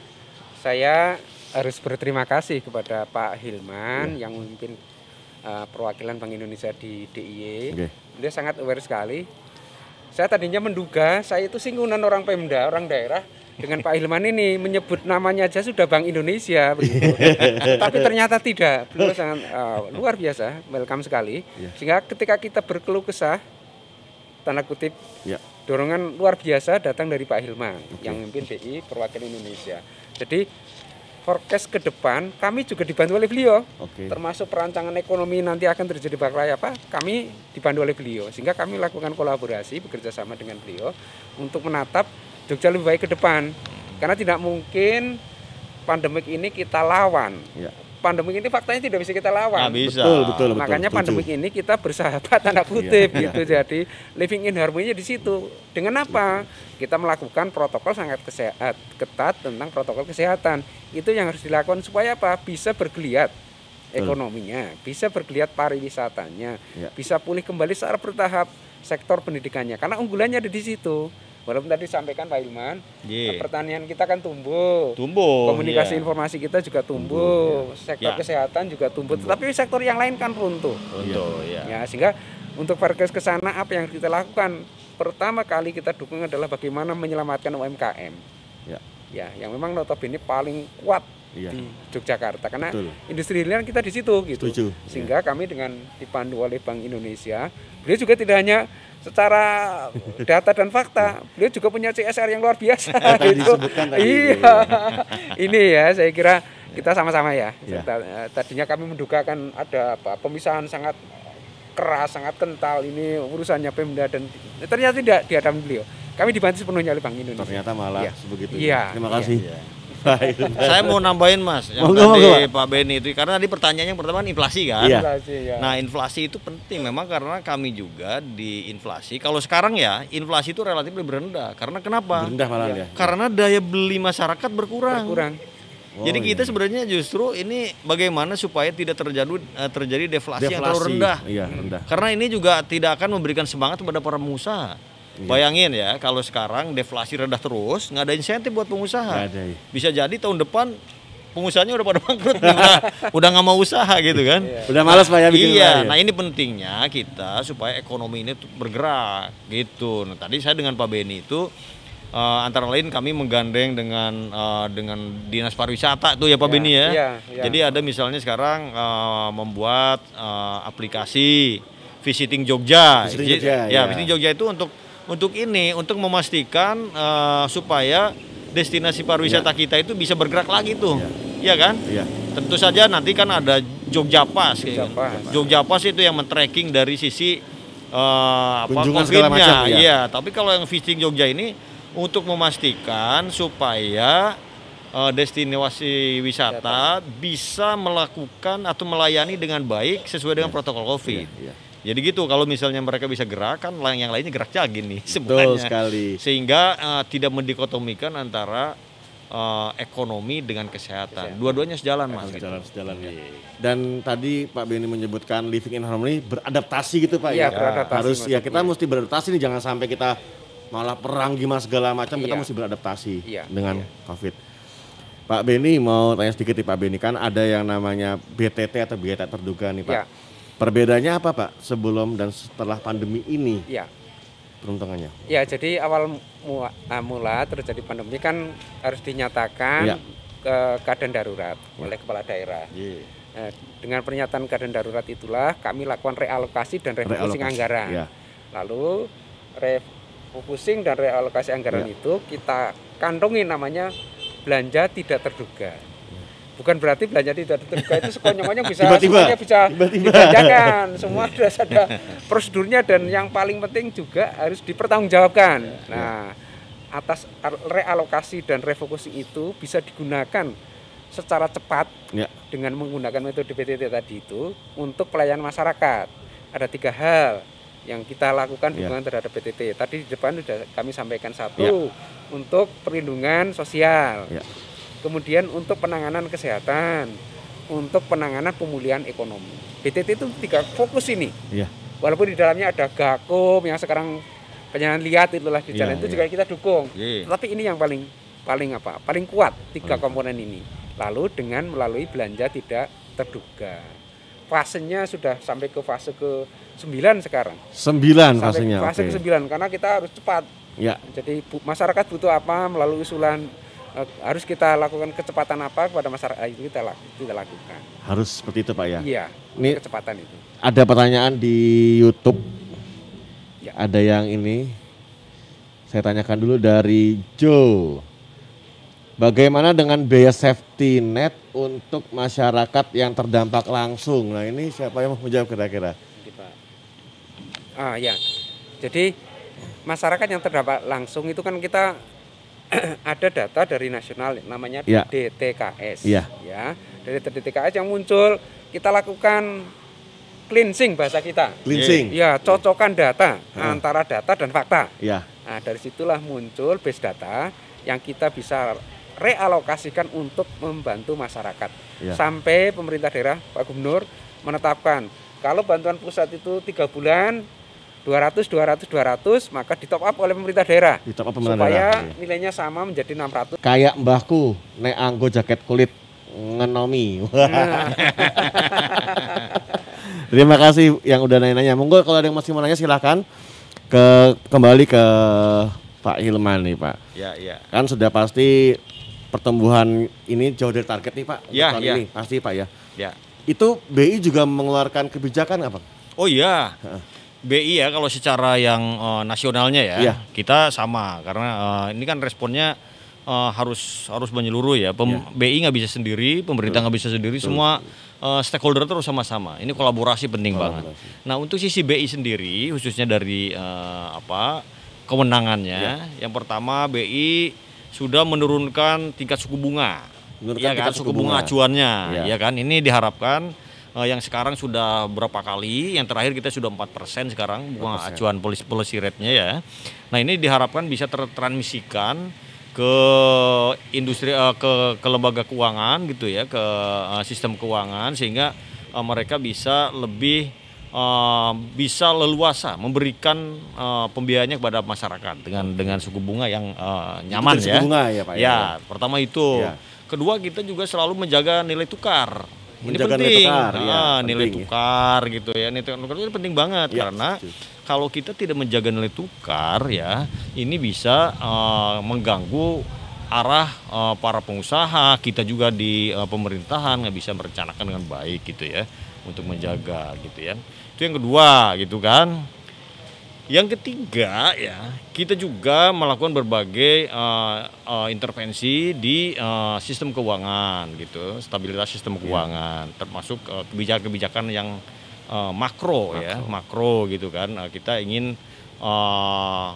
saya harus berterima kasih kepada Pak Hilman yang memimpin uh, perwakilan Bank Indonesia di DIY. Oke. Dia sangat aware sekali. Saya tadinya menduga saya itu singgungan orang Pemda, orang daerah dengan Pak Hilman ini menyebut namanya aja sudah Bank Indonesia begitu. Tapi ternyata tidak. Beliau sangat uh, luar biasa, welcome sekali. Iya. Sehingga ketika kita berkeluh kesah tanda kutip Ya. Dorongan luar biasa datang dari Pak Hilman yang memimpin BI perwakilan Indonesia. Jadi forecast ke depan kami juga dibantu oleh beliau. Oke. Termasuk perancangan ekonomi nanti akan terjadi bakal apa, kami dibantu oleh beliau. Sehingga kami lakukan kolaborasi bekerja sama dengan beliau untuk menatap Jogja lebih baik ke depan. Karena tidak mungkin pandemik ini kita lawan. Ya. Pandemik ini faktanya tidak bisa kita lawan. Nggak bisa. Betul, betul, betul. Makanya setuju. pandemik ini kita bersahabat tanda kutip Iya, gitu. Jadi living in harmony di situ. Dengan apa? Kita melakukan protokol sangat kesehat, ketat tentang protokol kesehatan. Itu yang harus dilakukan supaya apa? Bisa bergeliat ekonominya, bisa bergeliat pariwisatanya, Iya. bisa pulih kembali secara bertahap sektor pendidikannya. Karena unggulannya ada di situ. Walaupun tadi disampaikan Pak Ilman, Iya. pertanian kita kan tumbuh. Tumbuh. Komunikasi iya. informasi kita juga tumbuh, sektor Ya. kesehatan juga tumbuh, tetapi sektor yang lain kan runtuh. Untuk ya. Ya, sehingga untuk forecast ke sana apa yang kita lakukan? Pertama kali kita dukung adalah bagaimana menyelamatkan UMKM. Ya. Ya, yang memang notabene paling kuat Iya. di Yogyakarta karena Betul. industri hilir kita di situ gitu. Setuju. Sehingga kami dengan dipandu oleh Bank Indonesia, beliau juga tidak hanya secara data dan fakta, beliau juga punya CSR yang luar biasa tadi gitu. tadi. Iya. Ini ya saya kira kita sama-sama ya. Iya. Eh, Tadinya kami menduga kan ada apa pemisahan sangat keras, sangat kental ini urusannya Pemda dan ternyata tidak dihadapi beliau. Kami dibantu sepenuhnya oleh Bank Indonesia. Ternyata malah Iya. sebegitu. Iya, Terima iya, kasih. iya. Saya mau nambahin mas, yang Monggo, tadi monggo, Pak. Beni itu karena tadi pertanyaannya yang pertama kan inflasi kan. Iya. Ya. Nah inflasi itu penting memang karena kami juga di inflasi. Kalau sekarang ya inflasi itu relatif lebih rendah. Karena kenapa? Rendah malah ya. Karena daya beli masyarakat berkurang. kurang. Oh, Jadi kita iya. sebenarnya justru ini bagaimana supaya tidak terjadi eh, terjadi deflasi, yang terlalu rendah. Iya, rendah. Karena ini juga tidak akan memberikan semangat kepada para pengusaha. Iya. Bayangin ya, kalau sekarang deflasi rendah terus, nggak ada insentif buat pengusaha. Ada, iya. Bisa jadi tahun depan pengusahanya udah pada bangkrut, nih, udah, udah nggak mau usaha gitu kan. Udah malas Pak ya bikin iya, usaha, nah ya? ini pentingnya kita supaya ekonomi ini tuh bergerak gitu. Nah, tadi saya dengan Pak Beni itu eh, antara lain kami menggandeng dengan eh, dengan dinas pariwisata tuh ya Pak Ya, Beni ya. iya, iya. Jadi ada misalnya sekarang eh, membuat eh, aplikasi visiting Jogja. Visiting Jogja, ya, ya. visiting Jogja itu untuk untuk ini untuk memastikan eh, supaya destinasi pariwisata kita itu bisa bergerak lagi tuh. Iya kan? Iya. Tentu saja nanti kan ada Jogja Pass kayak Jogja gitu. Pass. Jogja Pass itu yang men-tracking dari sisi apa Kunjungan segala COVID-nya. macam, ya. Iya, tapi kalau yang visiting Jogja ini untuk memastikan supaya eh, destinasi wisata bisa melakukan atau melayani dengan baik sesuai dengan protokol Covid. Iya. Jadi gitu kalau misalnya mereka bisa gerak kan yang lainnya gerak lagi nih Betul semuanya. sekali. Sehingga eh, tidak mendikotomikan antara eh, ekonomi dengan kesehatan. Dua-duanya sejalan Mas. gitu. Sejalan sejalan ya. Dan tadi Pak Beni menyebutkan living in harmony beradaptasi gitu Pak Iya, ya. beradaptasi Harus ya kita maksudnya. mesti beradaptasi nih jangan sampai kita malah perang gimana segala macam kita Iya. mesti beradaptasi Iya, dengan iya. Covid. Pak Beni mau tanya sedikit nih Pak Beni kan ada yang namanya BTT atau biaya tak terduga nih Pak. Iya. Perbedaannya apa Pak sebelum dan setelah pandemi ini Iya. peruntungannya? Ya, jadi awal ah, mula terjadi pandemi kan harus dinyatakan Ya. ke keadaan darurat oleh kepala daerah. Nah, dengan pernyataan keadaan darurat itulah kami lakukan realokasi dan refocusing Realokasi, anggaran. ya. Lalu refocusing dan realokasi anggaran Ya. itu kita kantongi namanya belanja tidak terduga. Bukan berarti belanja tidak terduga itu sekonyong-konyong bisa Tiba-tiba, semuanya bisa tiba-tiba. dibelanjakan. Semua sudah ada prosedurnya dan yang paling penting juga harus dipertanggungjawabkan. Nah, atas realokasi dan refocusing itu bisa digunakan secara cepat Ya. dengan menggunakan metode PTT tadi itu untuk pelayanan masyarakat. Ada tiga hal yang kita lakukan Ya. dukungan terhadap PTT. Tadi di depan sudah kami sampaikan satu untuk perlindungan sosial, Ya. Kemudian untuk penanganan kesehatan, untuk penanganan pemulihan ekonomi. PTT itu tiga fokus ini. Iya. Walaupun di dalamnya ada Gakum yang sekarang penyanyi lihat itulah di Iya, jalan itu iya. juga kita dukung. Iya. Tapi ini yang paling paling apa? Paling kuat tiga Paling komponen ini. Lalu dengan melalui belanja tidak terduga. Fasenya sudah sampai ke fase ke 9 sekarang. Sembilan Sampai fasenya. fase oke. ke 9 karena kita harus cepat. Ya. Jadi bu- masyarakat butuh apa melalui usulan harus kita lakukan kecepatan apa kepada masyarakat itu kita laku- kita lakukan. Harus seperti itu Pak ya. Iya, Ini kecepatan itu. ada pertanyaan di YouTube. Ya. Ada yang ini. Saya tanyakan dulu dari Joe. Bagaimana dengan biaya safety net untuk masyarakat yang terdampak langsung? Nah ini siapa yang mau menjawab kira-kira? Ah ya. Jadi masyarakat yang terdampak langsung itu kan kita ada data dari nasional namanya Ya. DTKS. Iya. Ya. Dari DTKS yang muncul kita lakukan cleansing bahasa kita. Cleansing. Ya, cocokan data Ah. antara data dan fakta. Ya. Nah, dari situlah muncul base data yang kita bisa realokasikan untuk membantu masyarakat. Ya. Sampai pemerintah daerah Pak Gubernur menetapkan kalau bantuan pusat itu tiga bulan 200 200 200 maka di top up oleh pemerintah daerah Di top up pemerintah supaya daerah, iya. nilainya sama menjadi 600. Kayak mbahku, nek anggo jaket kulit ngenomi. Nah, Terima kasih yang udah nanya-nanya. Monggo kalau ada yang masih mau nanya silahkan ke kembali ke Pak Hilman nih Pak. Ya, ya. Kan sudah pasti pertumbuhan ini jauh dari target nih Pak. Ya, tahun ya. ini pasti Pak ya. Ya. Itu BI juga mengeluarkan kebijakan apa? Oh iya. Heeh. BI ya kalau secara yang eh, nasionalnya ya, Iya. kita sama karena eh, ini kan responnya eh, harus harus menyeluruh ya. Pem- BI nggak bisa sendiri, pemerintah nggak bisa sendiri, semua eh, stakeholder terus sama-sama. Ini kolaborasi penting banget. Nah untuk sisi BI sendiri, khususnya dari eh, apa kewenangannya, yang pertama BI sudah menurunkan tingkat suku bunga. Menurunkan Iya kan tingkat suku bunga acuannya, Iya. ya kan. Ini diharapkan eh, yang sekarang sudah berapa kali, yang terakhir kita sudah 4% sekarang bunga acuan policy, policy rate-nya ya. Nah, ini diharapkan bisa tertransmisikan ke industri eh, ke ke lembaga keuangan gitu ya, ke eh, sistem keuangan sehingga eh, mereka bisa lebih eh, bisa leluasa memberikan eh, pembiayaannya kepada masyarakat dengan dengan suku bunga yang eh, nyaman ya. suku bunga ya, Pak, ya? Ya, pertama itu. Ya. Kedua kita juga selalu menjaga nilai tukar. Ini Menjaga nilai penting. tukar, ya, Ah, nilai penting ya. tukar gitu ya. Nilai tukar itu penting banget Ya, karena setuju. kalau kita tidak menjaga nilai tukar ya, ini bisa eh, mengganggu arah eh, para pengusaha, kita juga di eh, pemerintahan nggak bisa merencanakan dengan baik gitu ya untuk menjaga gitu ya. Itu yang kedua gitu kan. Yang ketiga ya, kita juga melakukan berbagai eh, eh, intervensi di eh, sistem keuangan gitu, stabilitas sistem keuangan, termasuk eh, kebijakan-kebijakan yang eh, makro, ya, makro. gitu kan. Eh, kita ingin eh,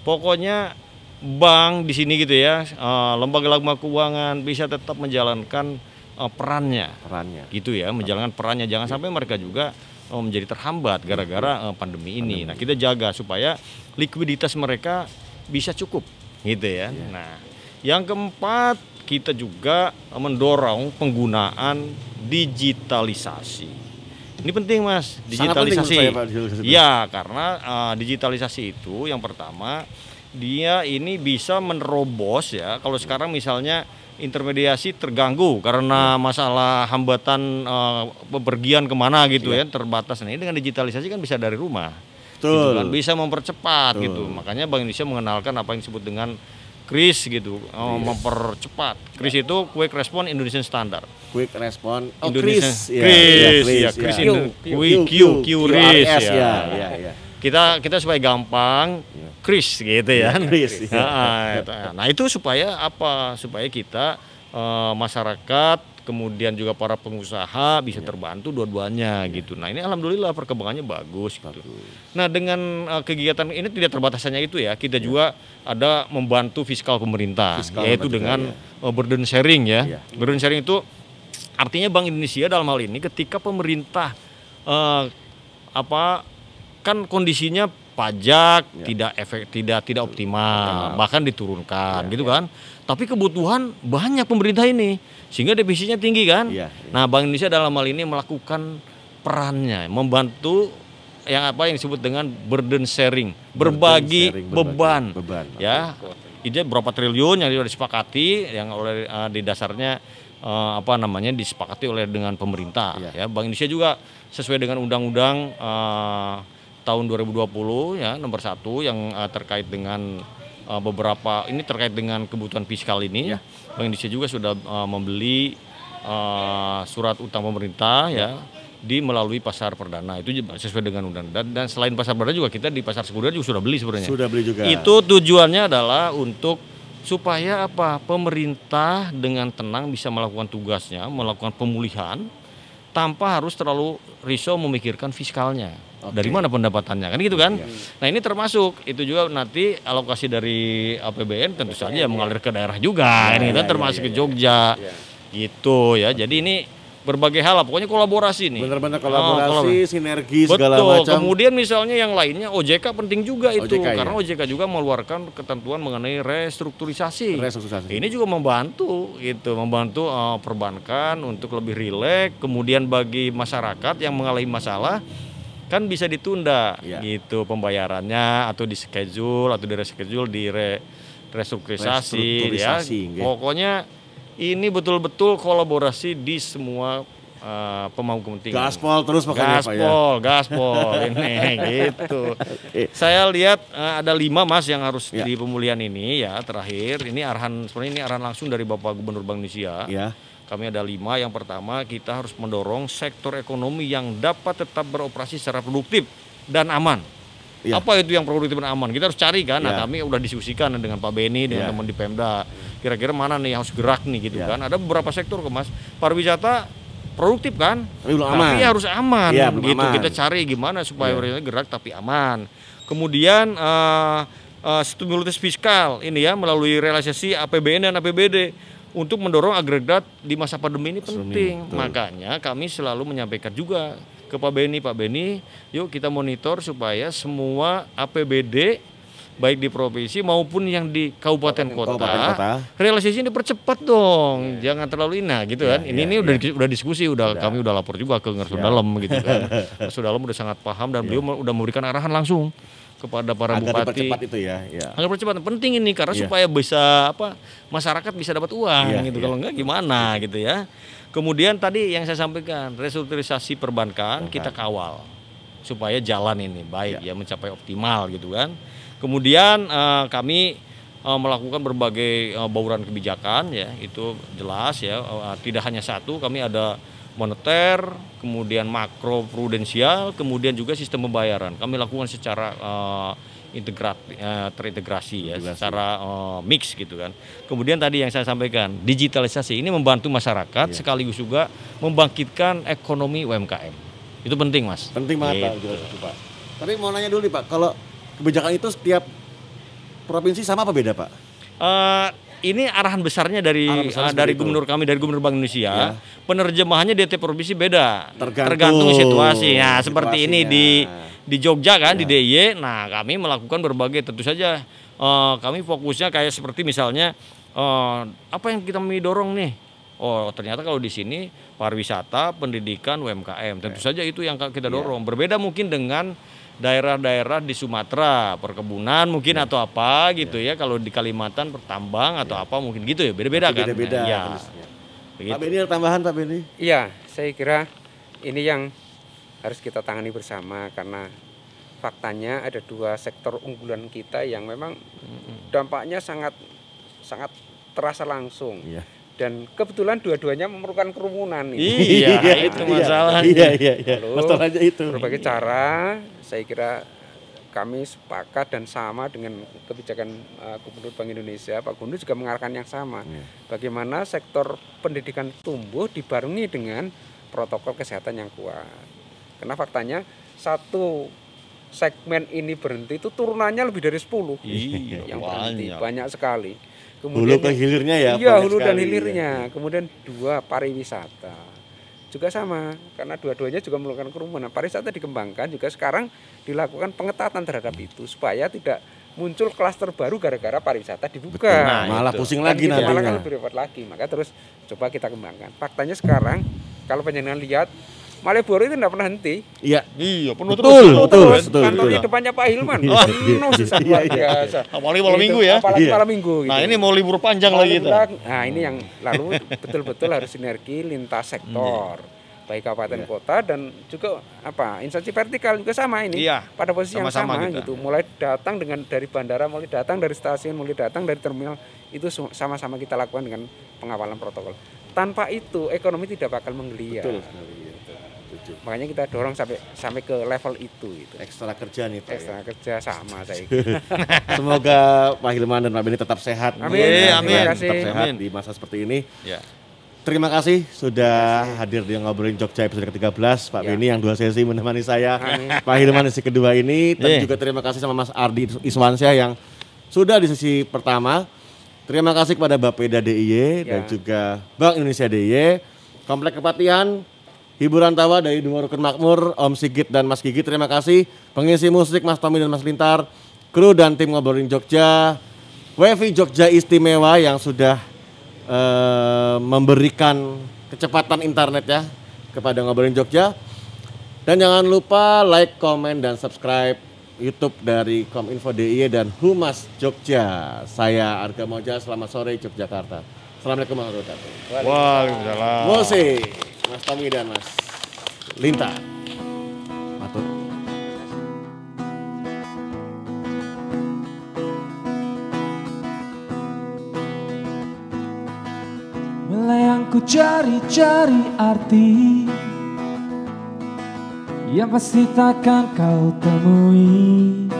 pokoknya bank di sini gitu ya, eh, lembaga-lembaga keuangan bisa tetap menjalankan eh, perannya. Perannya. gitu ya menjalankan perannya. Jangan sampai mereka juga eh, menjadi terhambat gara-gara eh, pandemi ini. Nah kita jaga supaya likuiditas mereka bisa cukup gitu ya. Nah yang keempat kita juga mendorong penggunaan digitalisasi. Ini penting mas, penting digitalisasi. menurut saya, Pak, digitalisasi. Iya karena eh, digitalisasi itu yang pertama dia ini bisa menerobos ya. Kalau sekarang misalnya intermediasi terganggu karena masalah hambatan eh, bepergian ke mana gitu ya terbatas. Nah ini dengan digitalisasi kan bisa dari rumah. Gitu Betul. kan. Bisa mempercepat gitu. Makanya Bank Indonesia mengenalkan apa yang disebut dengan KRIS gitu, eh, mempercepat. KRIS itu Quick Response Indonesian Standard. Quick respon. Oh, Indonesia. Chris. Ya, Chris, ya, ya, Chris ya. Indo- Q, Q, Q, Q, Q, QRIS, QRS, ya. ya, ya, ya. Kita kita supaya gampang Chris gitu ya. Chris, ya. Nah, itu. Nah, itu supaya apa? Supaya kita eh, masyarakat kemudian juga para pengusaha bisa terbantu dua-duanya gitu. Nah, ini alhamdulillah perkembangannya bagus gitu. Nah, dengan eh, kegiatan ini tidak terbatas hanya itu ya. Kita juga ada membantu fiskal pemerintah Fiskal yaitu dengan ya. burden sharing ya. Iya. Burden sharing itu artinya Bank Indonesia dalam hal ini ketika pemerintah eh, apa kan kondisinya pajak Ya. tidak efek tidak tidak optimal bahkan diturunkan gitu kan tapi kebutuhan banyak pemerintah ini sehingga defisitnya tinggi kan Iya, iya. nah Bank Indonesia dalam hal ini melakukan perannya membantu yang apa yang disebut dengan burden sharing berbagi sharing, berbagi beban beban. ya ide berapa triliun yang sudah disepakati yang oleh eh, di dasarnya eh, apa namanya disepakati oleh dengan pemerintah Iya. ya Bank Indonesia juga sesuai dengan undang-undang eh, tahun 2020 ya nomor satu yang eh, terkait dengan eh, beberapa ini terkait dengan kebutuhan fiskal ini Bank Indonesia juga sudah eh, membeli eh, surat utang pemerintah ya di melalui pasar perdana itu sesuai dengan undang dan, dan selain pasar perdana juga kita di pasar sekunder juga sudah beli sebenarnya Sudah beli juga. itu tujuannya adalah untuk supaya apa? Pemerintah dengan tenang bisa melakukan tugasnya, melakukan pemulihan tanpa harus terlalu risau memikirkan fiskalnya. Dari mana pendapatannya? Kan gitu kan? Nah, ini termasuk itu juga nanti alokasi dari APBN tentu saja mengalir ke daerah juga. ini kan termasuk ke Jogja. Gitu ya. Jadi ini berbagai hal lah. Pokoknya kolaborasi nih. Benar-benar Oh, kolaborasi, kolaborasi. sinergi segala Betul. macam. Kemudian misalnya yang lainnya OJK penting juga itu OJK, karena ya. OJK juga mengeluarkan ketentuan mengenai restrukturisasi. Restrukturisasi. Ini juga membantu gitu, membantu eh, perbankan untuk lebih rileks. Kemudian bagi masyarakat yang mengalami masalah kan bisa ditunda Ya. gitu pembayarannya atau di schedule atau di reschedule di re- restrukturisasi ya. Nggih. Pokoknya ini betul-betul kolaborasi di semua eh, pemangku kepentingan. Gaspol terus pokoknya Pak ya. Gaspol, gaspol ini gitu. Saya lihat eh, ada lima mas yang harus Ya. di pemulihan ini ya terakhir. Ini arahan sebenarnya ini arahan langsung dari Bapak Gubernur Bank Indonesia. Ya. Kami ada lima. Yang pertama kita harus mendorong sektor ekonomi yang dapat tetap beroperasi secara produktif dan aman. Ya. Apa itu yang produktif dan aman? Kita harus cari kan. Nah Ya. kami udah diskusikan dengan Pak Beni dengan Ya. teman di Pemda. Kira-kira mana nih yang harus gerak nih gitu Ya. kan? Ada beberapa sektor mas. Pariwisata produktif kan? Tapi belum aman. Tapi harus aman Iya, belum gitu. aman. Kita cari gimana supaya Iya. pariwisata gerak tapi aman. Kemudian eh, eh, stimulus fiskal ini ya melalui realisasi APBN dan APBD untuk mendorong agregat di masa pandemi ini penting. betul. Makanya kami selalu menyampaikan juga ke Pak Beni, Pak Beni, yuk kita monitor supaya semua APBD baik di provinsi maupun yang di kabupaten kota, Kabupaten kota. realisasi ini percepat dong, jangan terlalu ina gitu kan. Iya, ini iya, ini udah di- udah diskusi, udah, Udah. kami udah lapor juga ke Ngerso Siap. Dalam gitu kan. Ngerso Dalam udah sangat paham dan beliau udah memberikan arahan langsung kepada para Agar bupati. dipercepat itu ya. ya. Agar percepatan penting ini karena Iya. supaya bisa apa masyarakat bisa dapat uang Iya, gitu. iya. Kalau enggak gimana gitu ya. Kemudian tadi yang saya sampaikan restrukturisasi perbankan kita kawal supaya jalan ini baik ya mencapai optimal gitu kan. Kemudian eh, kami eh, melakukan berbagai eh, bauran kebijakan ya itu jelas ya Eh, tidak hanya satu kami ada moneter kemudian makro prudensial kemudian juga sistem pembayaran kami lakukan secara eh, integrat eh, terintegrasi ya Integrasi. secara eh, mix gitu kan kemudian tadi yang saya sampaikan digitalisasi ini membantu masyarakat sekaligus juga membangkitkan ekonomi UMKM itu penting mas Penting banget Pak, Gitu. itu, Pak. Tapi mau nanya dulu nih Pak, kalau kebijakan itu setiap provinsi sama apa beda Pak? Eh, ini arahan besarnya dari Arahan besarnya eh, dari itu. gubernur kami dari gubernur Bank Indonesia. Penerjemahannya di tiap provinsi beda. Tergantung situasi. Nah, seperti ini di di Jogja kan di Ya. DIY. Nah, kami melakukan berbagai tentu saja eh, kami fokusnya kayak seperti misalnya eh, apa yang kita mau dorong nih? Oh, ternyata kalau di sini pariwisata, pendidikan, UMKM. Tentu saja itu yang kita dorong. Berbeda mungkin dengan daerah-daerah di Sumatera, perkebunan mungkin atau apa gitu ya. Kalau di Kalimantan pertambang atau apa mungkin gitu ya. Beda-beda kan. Beda-beda. Ya, begitu. Pak Beni ada tambahan Pak Beni? Iya, saya kira ini yang harus kita tangani bersama karena faktanya ada dua sektor unggulan kita yang memang dampaknya sangat sangat terasa langsung Iya. Dan kebetulan dua-duanya memerlukan kerumunan ini. Iya, itu masalahnya. Iya, iya, iya. Lalu, Masalahnya itu. Berbagai cara, saya kira kami sepakat dan sama dengan kebijakan uh, Gubernur Bank Indonesia, Pak Gubernur juga mengarahkan yang sama. Iya. Bagaimana sektor pendidikan tumbuh dibarengi dengan protokol kesehatan yang kuat. Karena faktanya satu segmen ini berhenti itu turunannya lebih dari 10 Iya, yang berhenti banyak. banyak sekali. Hulu ke hilirnya ya. Iya, hulu dan sekali, hilirnya. ya. Kemudian dua pariwisata. Juga sama, karena dua-duanya juga memerlukan kerumunan. Pariwisata dikembangkan juga sekarang dilakukan pengetatan terhadap itu supaya tidak muncul klaster baru gara-gara pariwisata dibuka. Nah, Malah itu. pusing lagi gitu, malah kan lebih repot lagi. Maka terus coba kita kembangkan. Faktanya sekarang kalau penjenengan lihat Malioboro itu tidak pernah henti. Iya. Iya, penuh Betul, terus. betul, Terus betul, kantornya betul. depannya Pak Hilman. Iya, Penuh sisa luar biasa. Apalagi malam Itu, minggu ya. Apalagi Iya. malam minggu. Nah, gitu. ini mau libur panjang lagi kita. Nah ini yang lalu betul-betul harus sinergi lintas sektor, baik kabupaten kota dan juga apa instansi vertikal juga sama ini. Iya, Pada posisi yang sama-sama sama kita. gitu. Mulai datang dengan dari bandara, mulai datang dari stasiun, mulai datang dari terminal itu sama-sama kita lakukan dengan pengawalan protokol. Tanpa itu ekonomi tidak bakal menggeliat. Betul sekali. Ya. Setuju. Makanya kita dorong sampai sampai ke level itu gitu. Ekstra kerja nih Pak. ya. Ekstra kerja sama saya. Semoga Pak Hilman dan Pak Beni tetap sehat. Amin, Ya, amin. Tetap Terima sehat kasih. di masa seperti ini. Ya. Terima kasih sudah hadir di ngobrolin Jogja episode ke-13 Pak Ya. Beni yang dua sesi menemani saya. Amin. Pak Hilman di sesi kedua ini. Dan Iya. juga terima kasih sama Mas Ardi Iswansyah yang sudah di sesi pertama. Terima kasih kepada Bapeda DIY dan Ya. juga Bank Indonesia DIY. Komplek Kepatihan, hiburan tawa dari dua rukun makmur, Om Sigit dan Mas Gigi terima kasih. Pengisi musik Mas Tommy dan Mas Lintar, kru dan tim ngobrolin Jogja, WiFi Jogja istimewa yang sudah eh, memberikan kecepatan internet ya kepada ngobrolin Jogja. Dan jangan lupa like, komen, dan subscribe YouTube dari Kominfo DIY dan Humas Jogja. Saya Arga Moja, selamat sore Yogyakarta. Assalamualaikum warahmatullahi wabarakatuh. Waalaikumsalam. Musik. Mas Tommy dan Mas Linta. Matur. Melayang ku cari-cari arti Yang pasti takkan kau temui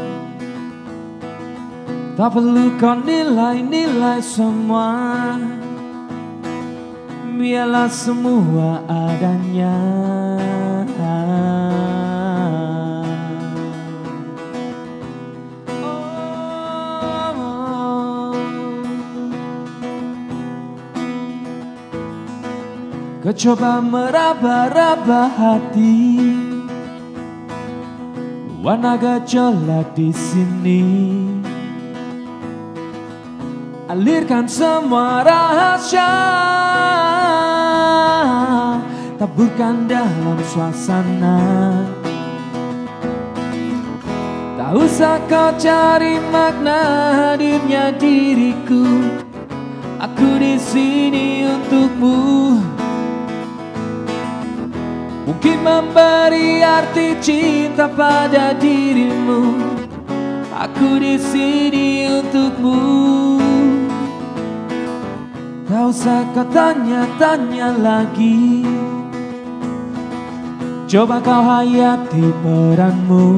Tak perlu kau nilai-nilai semua Biarlah semua adanya. Kau coba meraba-raba hati. Warna gejolak di sini Alirkan semua rahasia. Taburkan dalam suasana. Tak usah kau cari makna hadirnya diriku. Aku di sini untukmu. Mungkin memberi arti cinta pada dirimu. Aku di sini untukmu Tak usah kau tanya-tanya lagi. Coba kau hayati peranmu.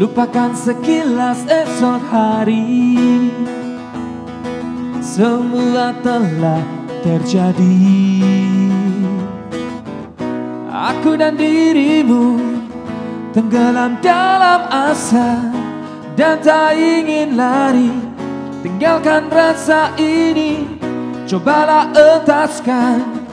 Lupakan sekilas esok hari. Semua telah terjadi. Aku dan dirimu Tenggelam dalam asa Dan tak ingin lari Tinggalkan rasa ini Cobalah entaskan.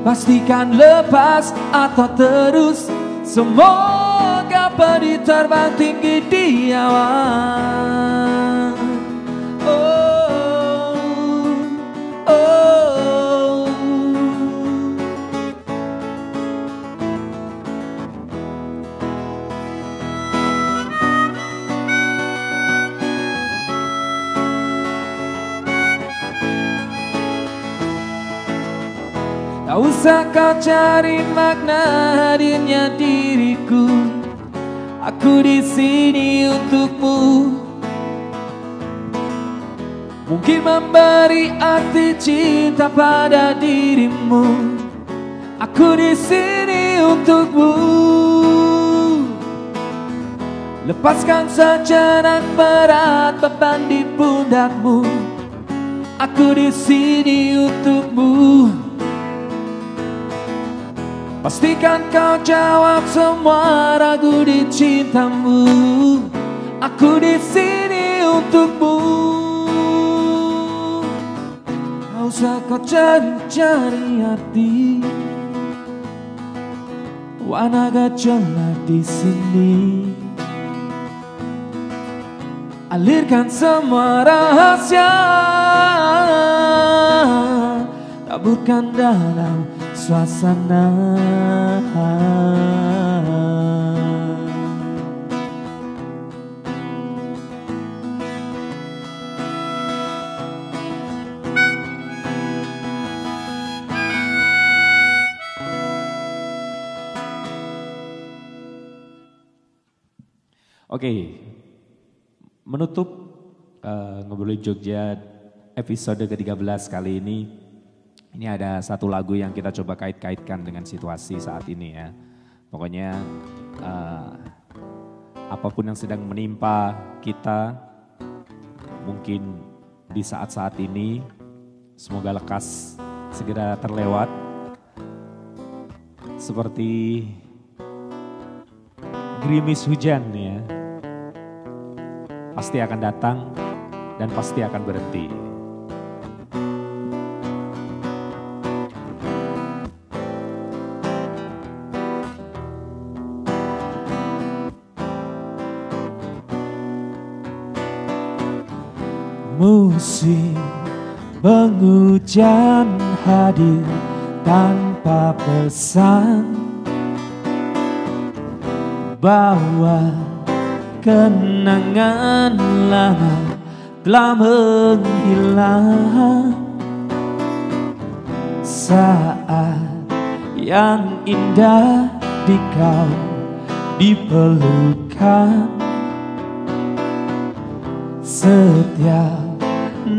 Pastikan lepas atau terus Semoga pedih terbang tinggi di awan usah kau cari makna hadirnya diriku. Aku di sini untukmu. Mungkin memberi arti cinta pada dirimu. Aku di sini untukmu. Lepaskan sejenak berat beban di pundakmu. Aku di sini untukmu Pastikan kau jawab semua ragu di cintamu. Aku di sini untukmu. Tak usah kau cari-cari arti Warna gejolak di sini. Alirkan semua rahasia. Taburkan dalam suasana. Oke, menutup eh, ngobrolin Jogja episode ke-13 kali ini ini ada satu lagu yang kita coba kait-kaitkan dengan situasi saat ini ya. Pokoknya eh, apa pun yang sedang menimpa kita, mungkin di saat-saat ini, semoga lekas segera terlewat. Seperti gerimis hujan ya, pasti akan datang dan pasti akan berhenti. Musim penghujan hadir tanpa pesan. Bahwa kenangan lama telah menghilang. Saat yang indah di kau dipelukan. Setiap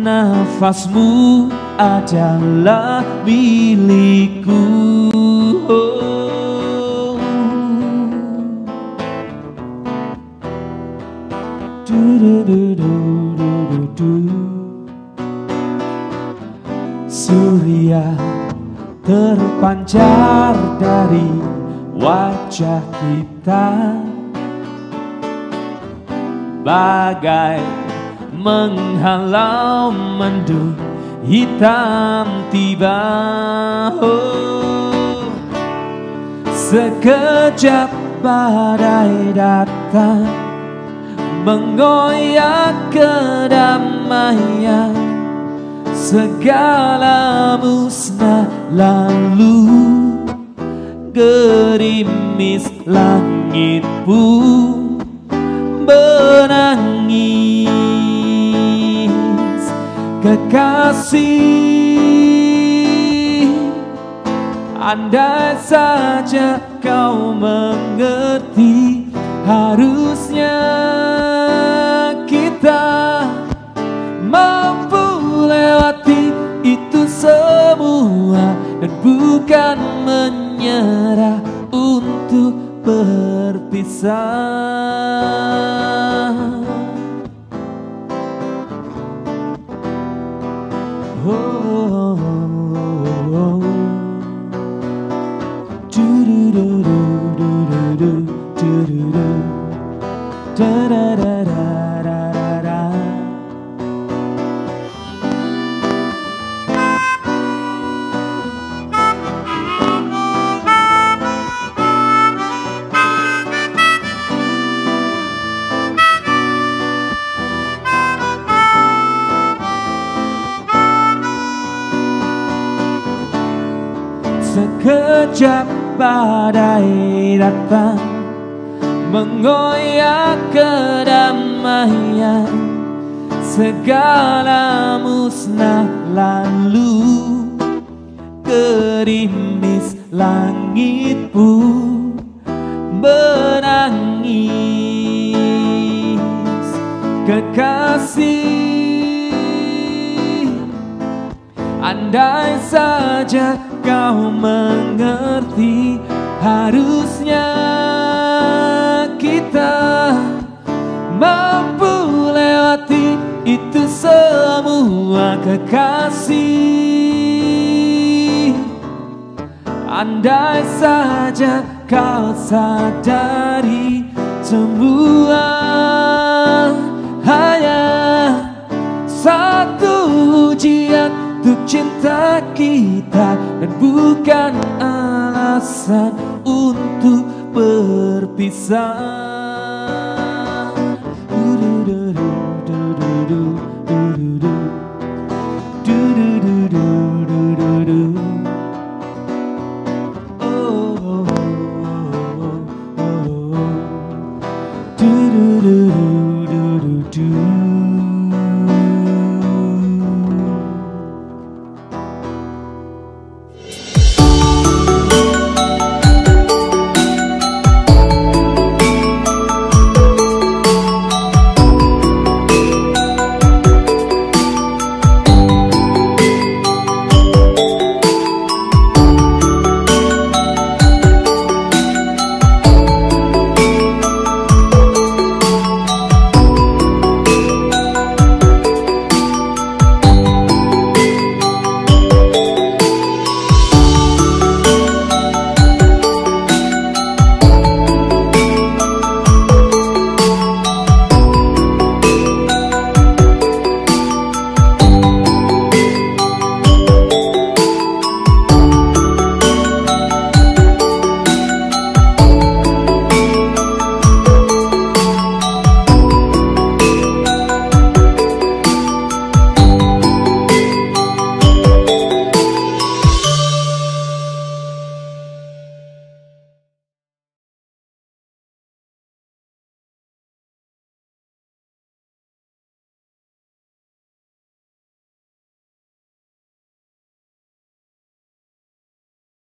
nafasmu adalah milikku. Surya terpancar dari wajah kita Bagai menghalau mendung hitam tiba. Oh, Sekejap badai datang Mengoyak kedamaian. Segala musnah lalu Gerimis langit pun menangis Kekasih Andai saja kau mengerti Harusnya kita mampu lewati itu semua Dan bukan menyerah untuk berpisah Oh, badai datang Mengoyak kedamaian. Segala musnah lalu Gerimis langit pun menangis. Kekasih Andai saja kau mengerti Harusnya kita mampu lewati itu semua kekasih. Andai saja kau sadari semua hanya satu ujian untuk cinta kita dan bukan alasan untuk berpisah.